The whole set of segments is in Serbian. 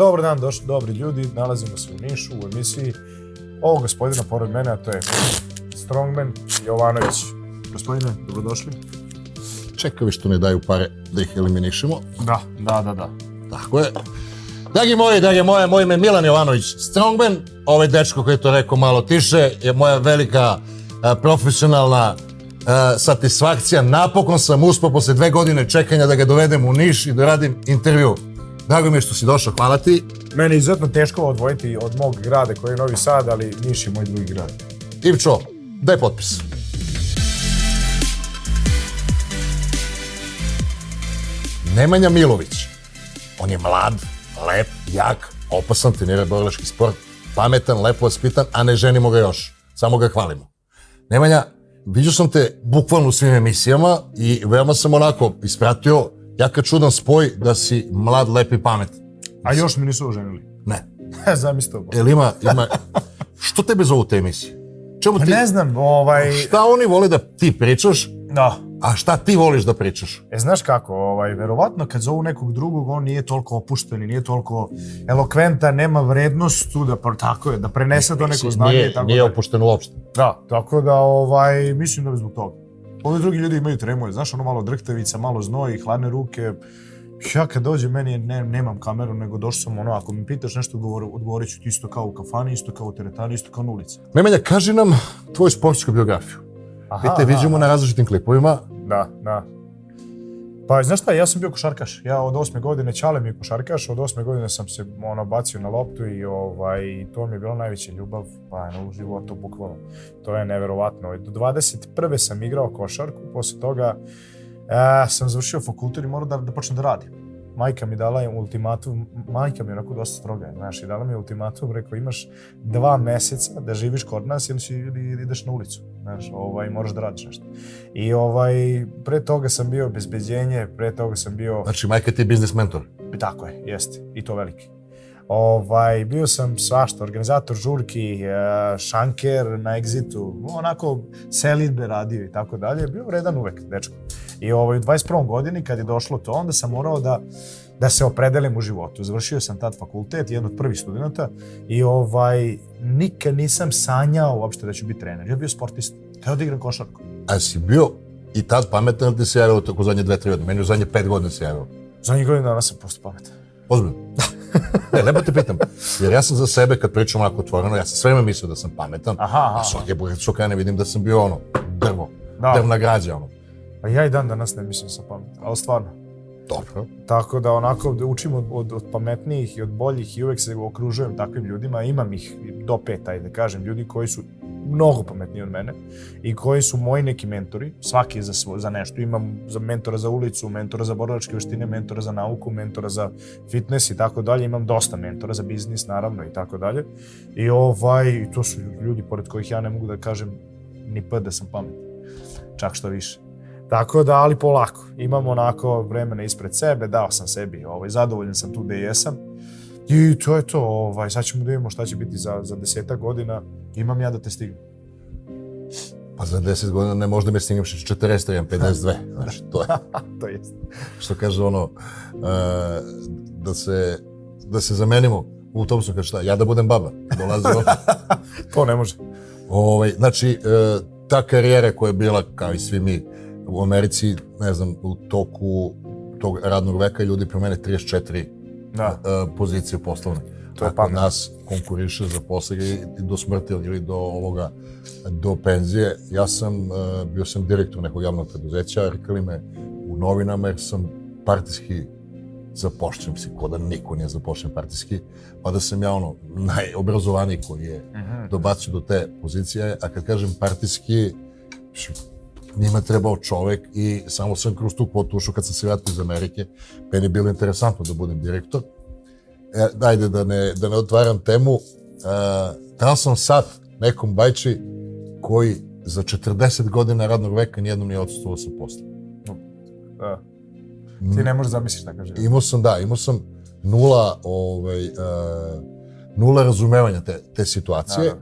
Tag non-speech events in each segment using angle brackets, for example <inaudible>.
Dobar dan, došli dobri ljudi, nalazimo se u Nišu, u emisiji ovog gospodina pored mene, a to je Strongman Jovanović. Gospodine, dobrodošli. Čekaj što ne daju pare da ih eliminišemo. Da, da, da, da. Tako je. Dragi moji, dragi moje, moj ime je Milan Jovanović Strongman. Ovaj dečko koji je to rekao malo tiše je moja velika a, profesionalna a, satisfakcija. Napokon sam uspio posle dve godine čekanja da ga dovedem u Niš i da radim intervju. Drago mi je što si došao, hvala ti. Meni je izuzetno teško odvojiti od mog grada koji je Novi Sad, ali Niš je moj drugi grad. Ivčo, daj potpis. Nemanja Milović. On je mlad, lep, jak, opasan, trenira borilački sport, pametan, lepo vaspitan, a ne ženimo ga još. Samo ga hvalimo. Nemanja, vidio sam te bukvalno u svim emisijama i veoma sam onako ispratio jaka čudan spoj da si mlad, lep i pamet. A još mi nisu oženili. Ne. <laughs> Zamisli to. Jel ima, ima... Što tebe zovu te emisije? Čemu Pa ti... ne znam, ovaj... Šta oni vole da ti pričaš, Da. a šta ti voliš da pričaš? E, znaš kako, ovaj, verovatno kad zovu nekog drugog, on nije toliko opušten i nije toliko elokventan, nema vrednost tu da, tako je, da prenese to neko znanje nije, tako nije dalje. opušten uopšte. Da, tako da, ovaj, mislim da je zbog toga. Ovi drugi ljudi imaju tremuje, znaš, ono malo drhtavica, malo znoj, hladne ruke. Ja kad dođem, meni ne, nemam kameru, nego došao sam ono, ako mi pitaš nešto, odgovor, odgovorit ću ti isto kao u kafani, isto kao u teretani, isto kao na ulici. Nemanja, kaži nam tvoju sportsku biografiju. Aha, Mi te vidimo na različitim klipovima. Da, da. Pa, znaš šta, ja sam bio košarkaš. Ja od osme godine, Čale mi je košarkaš, od osme godine sam se ono, bacio na loptu i ovaj, to mi je bila najveća ljubav pa, ono, u životu, bukvalno. To je neverovatno. Do 21. sam igrao košarku, posle toga e, sam završio fakultet i morao da, da počnem da radim. Majka mi dala je ultimatum, majka mi je onako dosta stroga, znaš, i dala mi je ultimatum, rekao, imaš dva meseca da živiš kod nas ili, si, ili ideš na ulicu, znaš, ovaj, moraš da radiš nešto. I ovaj, pre toga sam bio bezbeđenje, pre toga sam bio... Znači, majka ti je biznis mentor. Tako je, jeste, i to veliki. Ovaj, bio sam svašta, organizator žurki, e, šanker na egzitu, onako selidbe radio i tako dalje, bio vredan uvek, dečko. I ovaj, u 21. godini kad je došlo to, onda sam morao da da se opredelim u životu. Završio sam tad fakultet, jedan od prvih studenta i ovaj, nikad nisam sanjao uopšte da ću biti trener. Ja bio sportista, teo da igram košarku. A si bio i tad pametan ili ti se javilo tako u zadnje dve, tri godine? Meni u zadnje pet godina se javilo. Zadnjih godina dana sam postao pametan. Ozbiljno. <laughs> ne, lepo te pitam. Jer ja sam za sebe, kad pričam onako otvoreno, ja sam sve vreme mislio da sam pametan. Aha, aha. A svake ne vidim da sam bio ono, drvo. Da. Drvna građa, ono. Pa ja i dan danas ne mislim da sam pametan, ali stvarno. Dobro. Tako da onako učim od, od, od pametnijih i od boljih i uvek se okružujem takvim ljudima. Imam ih do pet, ajde da kažem, ljudi koji su mnogo pametniji od mene i koji su moji neki mentori, svaki je za, svo, za nešto. Imam za mentora za ulicu, mentora za borilačke veštine, mentora za nauku, mentora za fitness i tako dalje. Imam dosta mentora za biznis, naravno, i tako dalje. I ovaj, to su ljudi pored kojih ja ne mogu da kažem ni p da sam pametan. Čak što više. Tako da, ali polako. Imam onako vremena ispred sebe, dao sam sebi, ovaj, zadovoljan sam tu gde jesam. I to je to, ovaj, sad ćemo da vidimo šta će biti za, za desetak godina. Imam ja da te stignem. Pa za 10 godina ne možda me stigneš 40, imam 52. <laughs> Znači, to je, <laughs> to jest. što kaže ono, uh, da se, da se zamenimo u autobusu, kaže šta, ja da budem baba. Dolazi on. <laughs> To ne može. Ovaj, znači, e, ta karijera koja je bila, kao i svi mi u Americi, ne znam, u toku tog radnog veka ljudi promene 34 Da. e, pozicije poslovne. To je Ako pametno. nas konkuriše za posao do smrti ili do ovoga, do penzije. Ja sam, e, bio sam direktor nekog javnog preduzeća, rekli me u novinama jer sam partijski zapošljen, mislim, ko da niko nije zapošljen partijski, pa da sam ja ono najobrazovaniji koji je dobacio do te pozicije, a kad kažem partijski, njima trebao čovek i samo sam kroz tu kvotu ušao kad sam se vratio iz Amerike. Meni je bilo interesantno da budem direktor. E, dajde da ne, da ne otvaram temu. E, dao sam sad nekom bajči koji za 40 godina radnog veka nijednom nije odsustovao sa posla. Da. Ti ne možeš zamisliti šta kaže. Imao sam, da, imao sam nula, ovaj, uh, nula razumevanja te, te situacije. Da,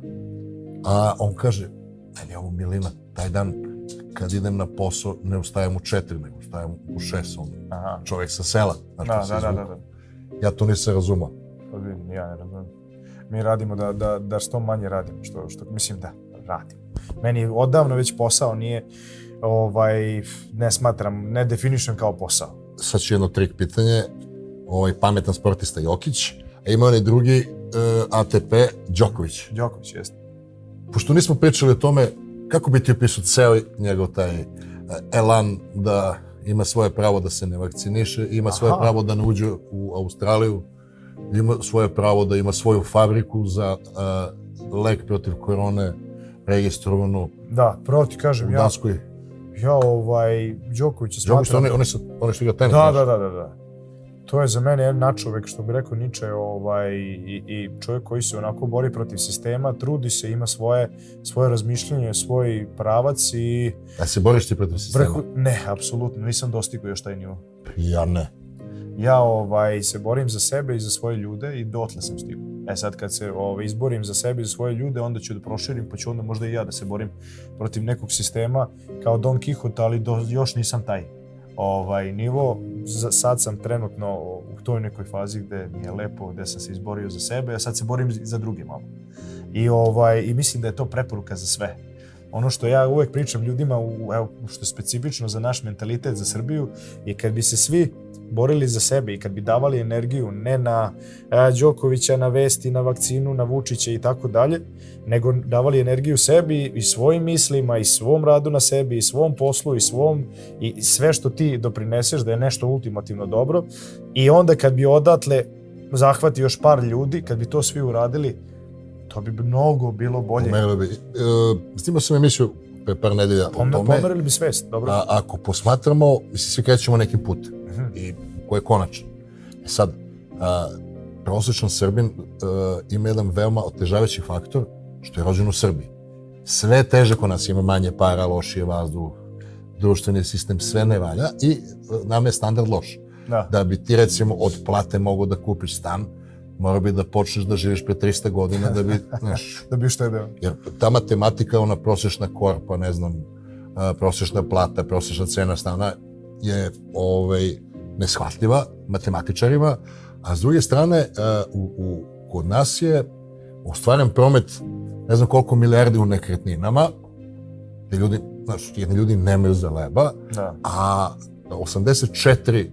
A on kaže, meni je ovo milina, taj dan kad idem na posao ne ustajem u četiri, nego ustajem u šest. On, Aha. čovjek sa sela. Znaš Da, se da, da, da, da. Ja to nisam razumao. ni ja ne razumem. Mi radimo da, da, da što manje radimo, što, što mislim da radimo. Meni odavno već posao nije, ovaj, ne smatram, ne definišem kao posao. Sad ću jedno trik pitanje. Ovaj pametan sportista Jokić, a ima onaj drugi uh, ATP Đoković. Đoković, jeste. Pošto nismo pričali o tome, kako bi ti opisao ceo njegov taj uh, elan da ima svoje pravo da se ne vakciniše, ima svoje Aha. pravo da ne uđe u Australiju, ima svoje pravo da ima svoju fabriku za uh, lek protiv korone registrovanu Da, pravo ti kažem, ja, Danskoj. ja ovaj, Đoković, smatram... oni, oni, su, oni što igra tenis. Da, da, da, da, da. To je za mene jedan načovek, što bi rekao Niče, ovaj, i, i čovjek koji se onako bori protiv sistema, trudi se, ima svoje, svoje razmišljanje, svoj pravac i A se boriš ti protiv sistema? vrhu... Ne, apsolutno, nisam dostigao još taj nivo. Ja ne. Ja ovaj, se borim za sebe i za svoje ljude i dotle sam stigao. E sad kad se ovaj, izborim za sebe i za svoje ljude, onda ću da proširim, pa ću onda možda i ja da se borim protiv nekog sistema kao Don Quixote, ali do, još nisam taj ovaj nivo. Za, sad sam trenutno u toj nekoj fazi gde mi je lepo, gde sam se izborio za sebe, a sad se borim za druge malo. I, ovaj, I mislim da je to preporuka za sve. Ono što ja uvek pričam ljudima, u, evo, što je specifično za naš mentalitet, za Srbiju, je kad bi se svi borili za sebe i kad bi davali energiju ne na a, Đokovića, na vesti, na vakcinu, na Vučića i tako dalje, nego davali energiju sebi i svojim mislima i svom radu na sebi i svom poslu i svom i sve što ti doprineseš da je nešto ultimativno dobro. I onda kad bi odatle zahvati još par ljudi, kad bi to svi uradili, to bi mnogo bilo bolje. Pomerilo bi. E, snimao sam emisiju pre par nedelja o Pomer, tome. pomerili bi svest, dobro? A, ako posmatramo, mislim, svi krećemo nekim putem. Mhm. I koji je konačan. E sad, a, prosječan Srbin a, ima jedan veoma otežavajući faktor, što je rođen u Srbiji. Sve teže kod nas ima manje para, lošije vazduh, društveni sistem, sve ne valja i a, nam je standard loš. Da. Da bi ti recimo od plate mogao da kupiš stan, mora bi da počneš da živiš pre 300 godina da bi, <laughs> znaš, Da bi štedeo. Jer ta matematika, ona prosječna korpa, ne znam, a, prosječna plata, prosječna cena stana je ovaj, neshvatljiva matematičarima, a s druge strane, u, u, kod nas je ostvaren promet ne znam koliko milijardi u nekretninama, gde ljudi, znaš, jedni ljudi nemaju za leba, Da. a 84 e,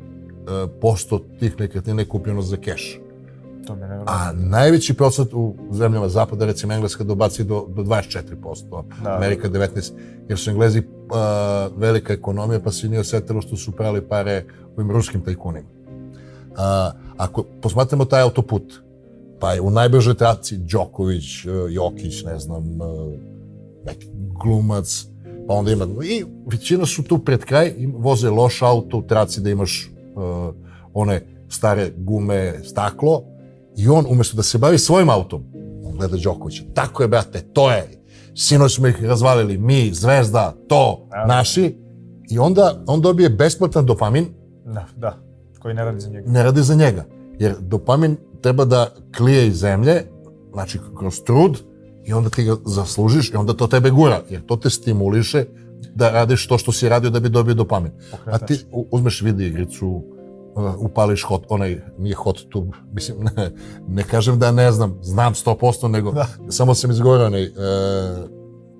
posto tih nekretnina je kupljeno za keš. To nevjerojatno. A najveći procent u zemljama zapada, recimo Engleska, dobaci do, do 24%, Da. Amerika 19%, jer su Englezi uh, velika ekonomija, pa se nije osetilo što su prali pare ovim ruskim tajkunima. Uh, ako posmatramo taj autoput, pa je u najbržoj traci Đoković, uh, Jokić, ne znam, uh, neki glumac, pa onda ima, i većina su tu pred kraj, voze loš auto u traci da imaš uh, one stare gume, staklo, i on, umesto da se bavi svojim autom, on gleda Đokovića. Tako je, brate, to je. Sinoć smo ih razvalili, mi, Zvezda, to, Evo. naši. I onda on dobije besplatan dopamin, Da, da. Koji ne radi za njega. ne radi za njega. Jer dopamin treba da klije iz zemlje, znači kroz trud, i onda ti ga zaslužiš i onda to tebe gura, jer to te stimuliše da radiš to što si radio da bi dobio dopamin. A ti uzmeš vidi igricu, upališ hot, onaj, nije hot tube, <laughs> mislim, ne, ne kažem da ne znam, znam 100%, nego Da. samo sam izgovorio onaj, uh,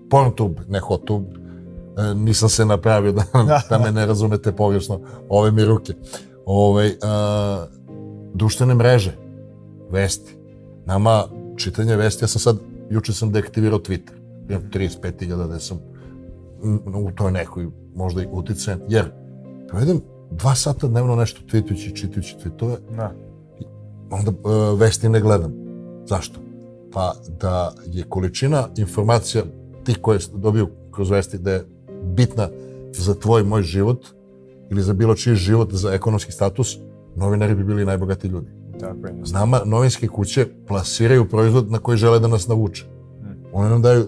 porn tube, ne hot tube, E, nisam se napravio <laughs> da, da me ne razumete pogrešno, ove mi ruke. Ove, a, društvene mreže, vesti. Nama čitanje vesti, ja sam sad, juče sam deaktivirao Twitter. Imam 35.000 da sam mm, u toj nekoj možda i utice, jer provedem dva sata dnevno nešto tweetujući, čitajući tweetove, Da. onda e, vesti ne gledam. Zašto? Pa da je količina informacija tih koje dobiju kroz vesti da je bitna za tvoj moj život ili za bilo čiji život, za ekonomski status, novinari bi bili najbogatiji ljudi. Tako je. Znama, novinske kuće plasiraju proizvod na koji žele da nas navuče. Oni nam daju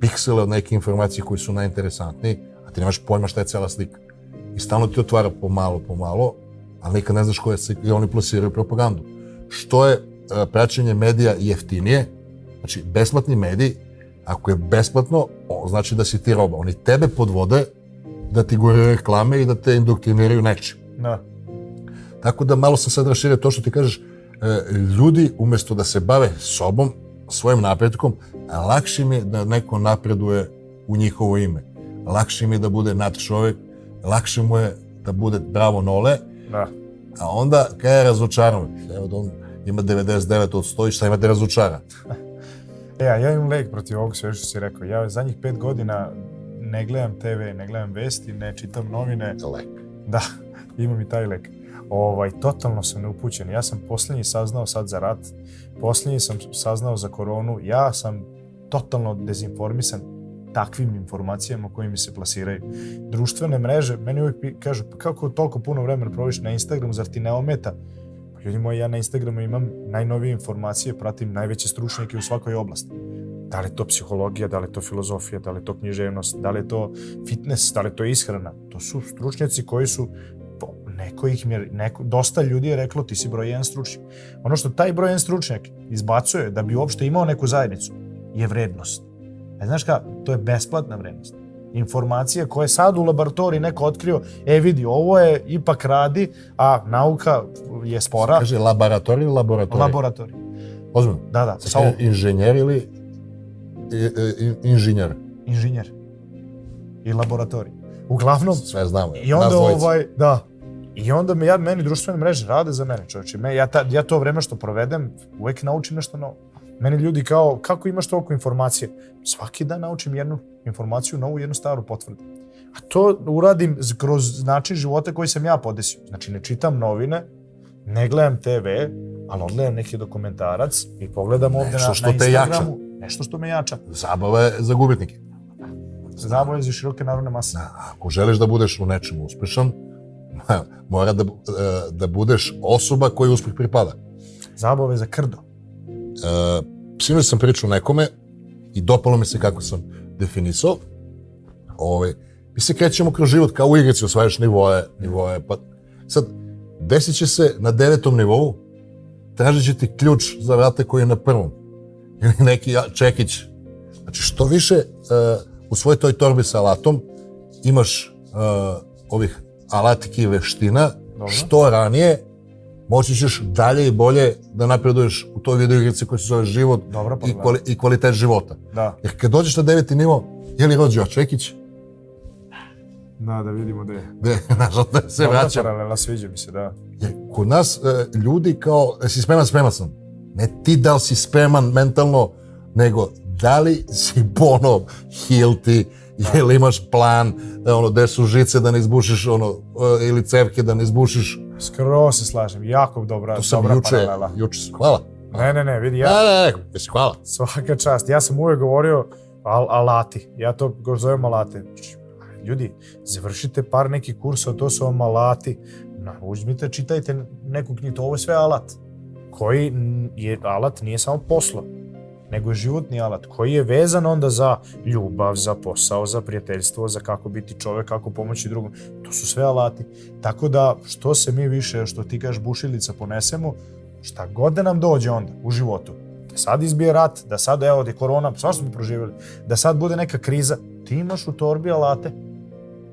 piksele od neke informacije koji su najinteresantniji, a ti nemaš pojma šta je cela slika. I stalno ti otvara pomalo, pomalo, ali nikad ne znaš koja se, i oni plasiraju propagandu. Što je uh, praćenje medija jeftinije, znači besplatni medij, ako je besplatno, o, znači da si ti roba. Oni tebe podvode da ti gore reklame i da te indoktriniraju nečim. Da. Tako da malo sam sad raširio to što ti kažeš, e, ljudi umesto da se bave sobom, svojim napretkom, lakše mi je da neko napreduje u njihovo ime. Lakše mi je da bude nad čovek, lakše mu je da bude bravo nole, Da. a onda kada je razočaran, evo da on ima 99 od 100 i šta ima da razočara? <laughs> E, a ja imam lek protiv ovog sve što si rekao. Ja zadnjih pet godina ne gledam TV, ne gledam vesti, ne čitam novine. Lek. Da, <laughs> imam i taj lek. Ovaj, totalno sam neupućen. Ja sam posljednji saznao sad za rat, posljednji sam saznao za koronu. Ja sam totalno dezinformisan takvim informacijama koje mi se plasiraju. Društvene mreže, meni uvijek kažu, pa kako toliko puno vremena proviš na Instagramu, zar ti ne ometa? Pa ljudi moji, ja na Instagramu imam najnovije informacije, pratim najveće stručnjake u svakoj oblasti. Da li je to psihologija, da li je to filozofija, da li je to književnost, da li je to fitness, da li je to ishrana. To su stručnjaci koji su neko ih je, neko, dosta ljudi je reklo ti si broj jedan stručnjak. Ono što taj broj jedan stručnjak izbacuje da bi uopšte imao neku zajednicu je vrednost. E, znaš ka, to je besplatna vrednost. Informacije koje sad u laboratoriji neko otkrio, e vidi, ovo je ipak radi, a nauka je spora. Kaže, laboratorij ili laboratorij? Laboratorij. Ozbiljno. Da, da, sa E, Inženjer ili i- i- inženjer? inženjer i laboratorij. Uglavnom, Sve znamo. I onda ovaj, da. I onda me, ja, meni društvene mreže rade za mene, čovječe. Me, ja, ta, ja to vreme što provedem, uvek naučim nešto novo. Meni ljudi kao, kako imaš toliko informacije? Svaki dan naučim jednu informaciju, novu, jednu staru potvrdu. A to uradim kroz način života koji sam ja podesio. Znači, ne čitam novine, ne gledam TV, ali odgledam neki dokumentarac i pogledam ovde Nešto na, što na te jača. Instagramu. Nešto što me jača. Zabava je za gubitnike. Zabavlja za široke narodne mase. Ako želiš da budeš u nečemu uspešan, <laughs> mora da, e, da budeš osoba kojoj uspeh pripada. Zabave za krdo. E, sinoć sam pričao nekome i dopalo mi se kako sam definisao. Ove, mi se krećemo kroz život kao u igrici, osvajaš nivoje, nivoje, pa sad, desit će se na devetom nivou, tražit će ti ključ za vrate koji je na prvom. <laughs> Ili neki čekić. Znači, što više e, u svojoj toj torbi sa alatom imaš e, ovih alatiki i veština, Dobro. što ranije moći ćeš dalje i bolje da napreduješ u toj videoigrici koja se zove život Dobra i, pogleda. kvali, i kvalitet života. Da. Jer kad dođeš na deveti nivo, je li rođo Čekić? Da, da vidimo da je. De, <laughs> nažal, da se Dobra vraćam. paralela, sviđa mi se, da. Jer kod nas e, ljudi kao, jesi spreman, spreman sam. Ne ti da li si spreman mentalno, nego da li si <laughs> bono hilti, je li imaš plan, e, ono, gde su žice da ne izbušiš, ono, e, ili cevke da ne izbušiš. Skoro se slažem, jako dobra, To sam dobra juče, paralela. juče, hvala. Ne, ne, ne, vidi, Ja. Ne, ne, ne, jesi hvala. svaka čast. Ja sam uvek govorio al, alati, ja to go zovem alate. Znači, Ljudi, završite par nekih kursa, to su vam alati. Na, uzmite, čitajte neku knjigu, ovo je sve alat. Koji je, alat nije samo poslo, nego je životni alat, koji je vezan onda za ljubav, za posao, za prijateljstvo, za kako biti čovek, kako pomoći drugom. To su sve alati. Tako da, što se mi više, što ti kažeš, bušilica ponesemo, šta god da nam dođe onda u životu, da sad izbije rat, da sad, evo, je korona, svašta smo proživjeli, da sad bude neka kriza, ti imaš u torbi alate.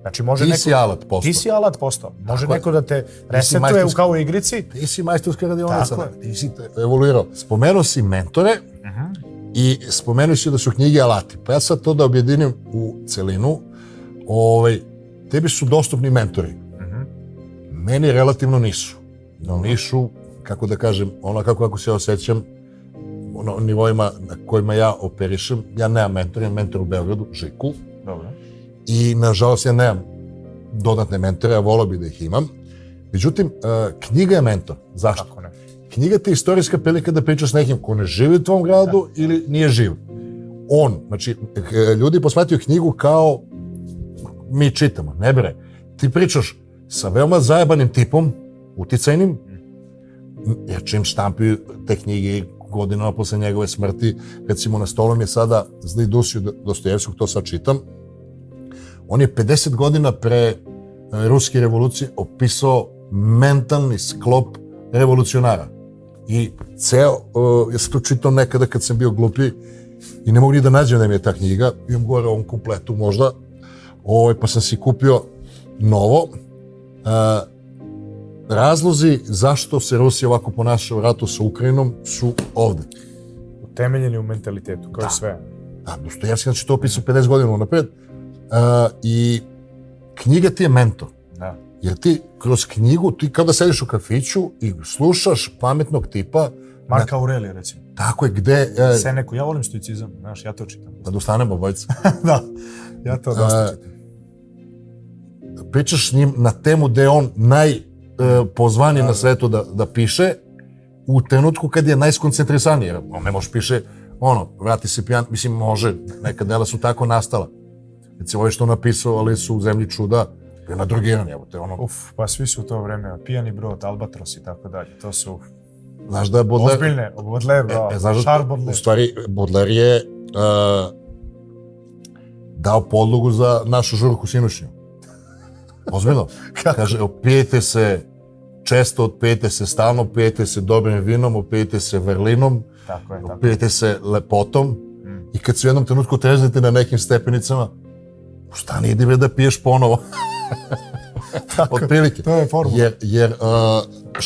Znači, može Ti neko... si alat postao. Ti si alat postao. Može Tako je. neko da te resetuje u kao u igrici. Ti si majstorska radionica, Tako ti si evoluirao. Spomenuo si mentore i spomenuo si da su knjige alati. Pa ja sad to da objedinim u celinu. Ovaj, tebi su dostupni mentori. Meni relativno nisu. Na nišu, kako da kažem, ono kako, kako se ja osjećam, ono, nivoima na kojima ja operišem, ja nemam mentora, imam mentor u Beogradu, Žiku. I nažalost ja nemam dodatne mentore, a volao bi da ih imam. Međutim, e, knjiga je mentor. Zašto? Kako ne? Knjiga ti je istorijska prilika da pričaš s nekim ko ne živi u tvom gradu ili nije živ. On, znači, e, ljudi posmataju knjigu kao mi čitamo, ne bre. Ti pričaš sa veoma zajebanim tipom, uticajnim, jer čim štampi te knjige godinama posle njegove smrti, recimo na stolu mi je sada Zli Dusiju Dostojevskog, to sad čitam, on je 50 godina pre e, ruske revolucije opisao mentalni sklop revolucionara. I ceo, uh, ja sam to čitao nekada kad sam bio glupi i ne mogu ni da nađem da mi je ta knjiga, imam gore ovom kompletu možda, ovaj, pa sam si kupio novo. Uh, razlozi zašto se Rusija ovako ponaša u ratu sa Ukrajinom su ovde. Utemeljeni u mentalitetu, kao Da. sve. Da, Dostojevski znači to opisao 50 godina unapred. Uh, I knjiga ti je mentor. Da. Jer ti kroz knjigu, ti kao da sediš u kafiću i slušaš pametnog tipa, Marka Aurelija, recimo. tako je gde, e, Seneku, ja volim stoicizam, znaš, ja to čitam. da dostanemo obojica, <laughs> da, ja to dosta čitam. pričaš s njim na temu gde on najpozvaniji Da, na da. svetu da, da piše, u trenutku kad je najskoncentrisaniji, on ne može piše, ono, vrati se pijan, mislim, može, neka dela su tako nastala. Recimo, ovo što napisao, ali su u zemlji čuda, na drugiran, evo te, ono, Uf, pa svi su u to vreme, pijani brod, albatros i tako dalje. To su znaš da je Baudelaire, ozbiljne, Baudelaire, da, E, e, znaš da, u stvari, Baudelaire je uh, dao podlogu za našu žurku sinušnju. Ozbiljno. <laughs> Kaže, opijete se često, opijete se stalno, opijete se dobrim vinom, opijete se Tako je, tako. opijete se lepotom Mm. i kad se u jednom trenutku treznete na nekim stepenicama, stani, idi bre da piješ ponovo. <laughs> Tako, Otprilike. to je formula. Jer, jer uh,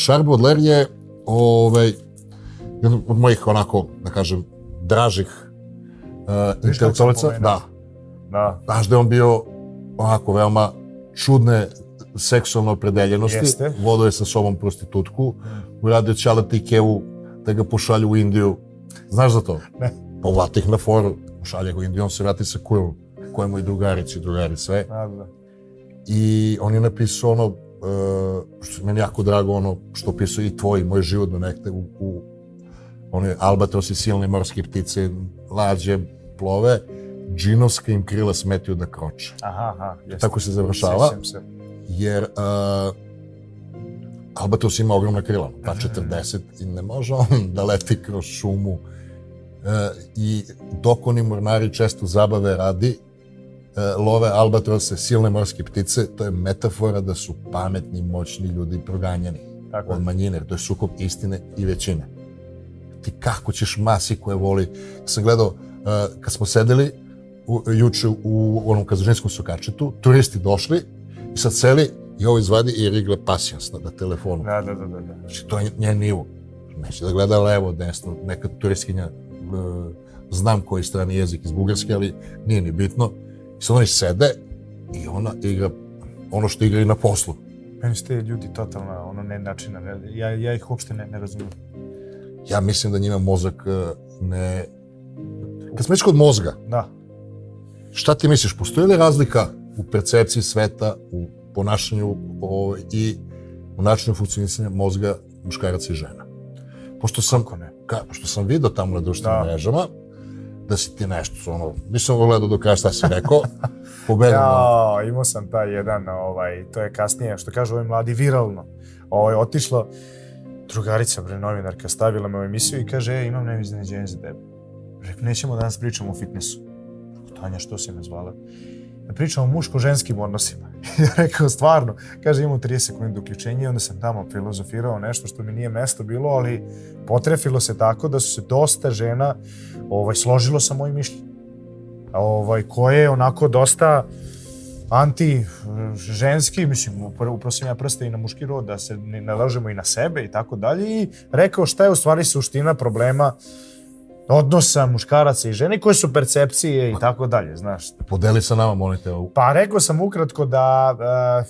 Charles Baudelaire je ovaj, jedan od mojih onako, da kažem, dražih uh, intelektualaca. Da. Da, Znaš da je on bio onako veoma čudne seksualne opredeljenosti. Jeste. Vodo je sa sobom prostitutku. Uradio Čaleta i Kevu da ga pošalju u Indiju. Znaš za to? Ne. Pa uvati ih na foru. Šalje ga u Indiju, on se vrati sa kurom. Kojemu i drugarici, drugari, sve. da, da. I on je napisao ono, uh, što je meni jako drago, ono što opisao i tvoj, moj život do nekde u, u one albatrosi, silne morske ptice, lađe, plove, džinovska im krila smetiju da kroče. Aha, aha, jeste. Tako se završava, se. jer uh, albatros ima ogromna krila, pa 40 i ne može on <laughs> da leti kroz šumu. Uh, I dok oni mornari često zabave radi, love albatrose, silne morske ptice, to je metafora da su pametni, moćni ljudi proganjani Tako od manjine, to je sukob istine i većine. Ti kako ćeš masi koje voli... Sam gledao, uh, kad smo sedeli u, juče u onom kazažinskom sokačetu, turisti došli i sad seli i ovo izvadi i rigle pasijans na, na telefonu. Da, da, da, da. da. Znači, to je njen nivo. Neće da gleda levo, desno, neka turistkinja, e, znam koji strani jezik iz Bugarske, ali nije ni bitno. I sad oni sede i ona igra ono što igra i na poslu. Meni su te ljudi totalno, ono, ne načina, ne, ja, ja ih uopšte ne, ne razumijem. Ja mislim da njima mozak e, ne... Kad smo već kod mozga, Da, šta ti misliš, postoji li razlika u percepciji sveta, u ponašanju o, i u načinu funkcionisanja mozga muškaraca i žena? Pošto sam, kako ne? ka, pošto sam vidio tamo na društvenim Da. mrežama, da si ti nešto, ono, nisam ovo gledao do kraja šta si rekao, pobedam. <laughs> Ja. Imao sam taj jedan, ovaj, to je kasnije, što kažu ovi mladi, viralno. Ovaj, otišlo, drugarica, bre, novinarka, stavila me u emisiju i kaže, e, imam neko iznenađenje za tebe. Rekao, nećemo danas pričamo o fitnessu. Tanja, što si me zvala? Da pričamo o muško-ženskim odnosima. <laughs> ja rekao, stvarno, kaže, imamo 30 sekundi uključenja i onda sam tamo filozofirao nešto što mi nije mesto bilo, ali potrefilo se tako da su se dosta žena ovaj, složilo sa mojim mišljenjem ovaj, koje je onako dosta anti ženski, mislim, sam ja prste i na muški rod, da se ne nalažemo i na sebe i tako dalje i rekao šta je u stvari suština problema odnosa muškaraca i žene, koje su percepcije i tako dalje, znaš. Podeli sa nama, molim te, ovu. Pa rekao sam ukratko da uh,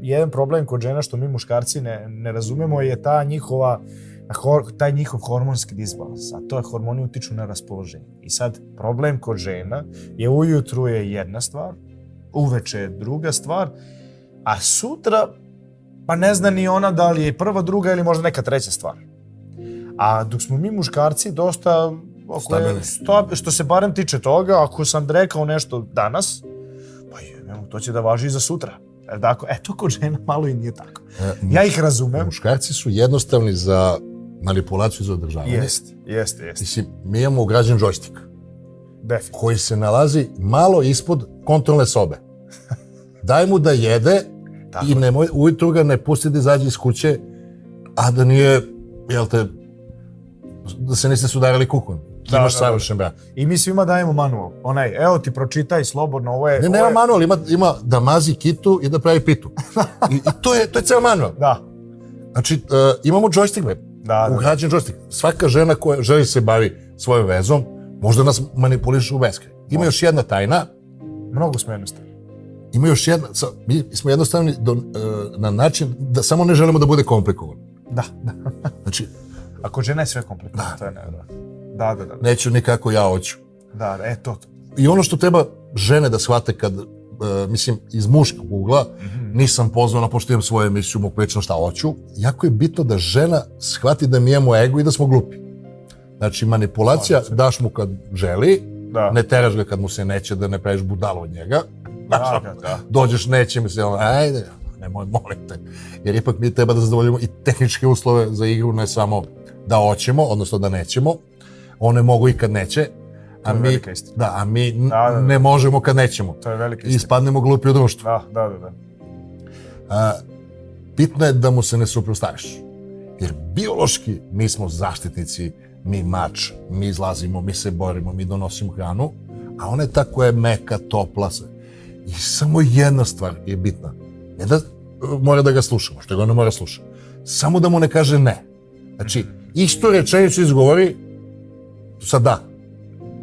jedan problem kod žena što mi muškarci ne, ne razumemo je ta njihova hor, taj njihov hormonski disbalans, a to je hormoni utiču na raspoloženje. I sad problem kod žena je ujutru je jedna stvar, uveče je druga stvar, a sutra pa ne zna ni ona da li je prva, druga ili možda neka treća stvar. A dok smo mi muškarci dosta ako Stabilni. je, sto, što se barem tiče toga, ako sam rekao nešto danas, pa je, to će da važi i za sutra. E, Dakle, eto, kod žena malo i nije tako. E, Ja ih razumem. Muškarci su jednostavni za manipulaciju i za održavanje. Jeste, jeste, jeste. Mislim, mi imamo ugrađen džojstik Definitivno. koji se nalazi malo ispod kontrolne sobe. Daj mu da jede Tako i nemoj, ujutru ga ne pusti da izađe iz kuće, a da nije, jel te, da se niste sudarili. Ti Da, imaš da, savršen brak. I mi svima dajemo manual. Onaj, evo ti pročitaj slobodno, ovo je... Ne, nema je- manual, ima, ima da mazi kitu i da pravi pitu. I, i to, je, to je ceo manual. Da, Znači, uh, imamo joystick web, Da, da. ugrađen joystick. Svaka žena koja želi se bavi svojom vezom, možda nas manipuliše u beskraj. Ima još jedna tajna, Mnogo smo jednostavni. ima još jedna, mi smo jednostavni do, uh, na način da samo ne želimo da bude komplikovano. Da, da. Znači, Ako žena je sve kompletno, to je nevjerojatno. Da, da, da. neću nikako ja hoću. Da, da, e, to, to. I ono što treba žene da shvate kad, uh, mislim, iz muškog ugla, nisam pozvana, pošto imam svoju emisiju, mogu večno šta hoću, jako je bitno da žena shvati da mi imamo ego i da smo glupi. Znači, manipulacija daš mu kad želi, Da. ne teraš ga kad mu se neće da ne praviš budalu od njega. Da, da, da. Dođeš, neće mi se, ono, ajde, nemoj, molim te. Jer ipak mi treba da zadovoljimo i tehničke uslove za igru, ne samo da hoćemo, odnosno da nećemo. One mogu i kad neće, a mi, da, a mi Da, da, da. ne možemo kad nećemo. To je velika I istina. ispadnemo glupi u društvu. Da, da, da, da. A, bitno je da mu se ne suprostaviš. Jer biološki mi smo zaštitnici, mi mač, mi izlazimo, mi se borimo, mi donosimo hranu, a ona je ta koja je meka, topla se. I samo jedna stvar je bitna. Ne da mora da ga slušamo, što ga ne mora slušati. Samo da mu ne kaže ne. Znači, istu rečenicu izgovori sa da.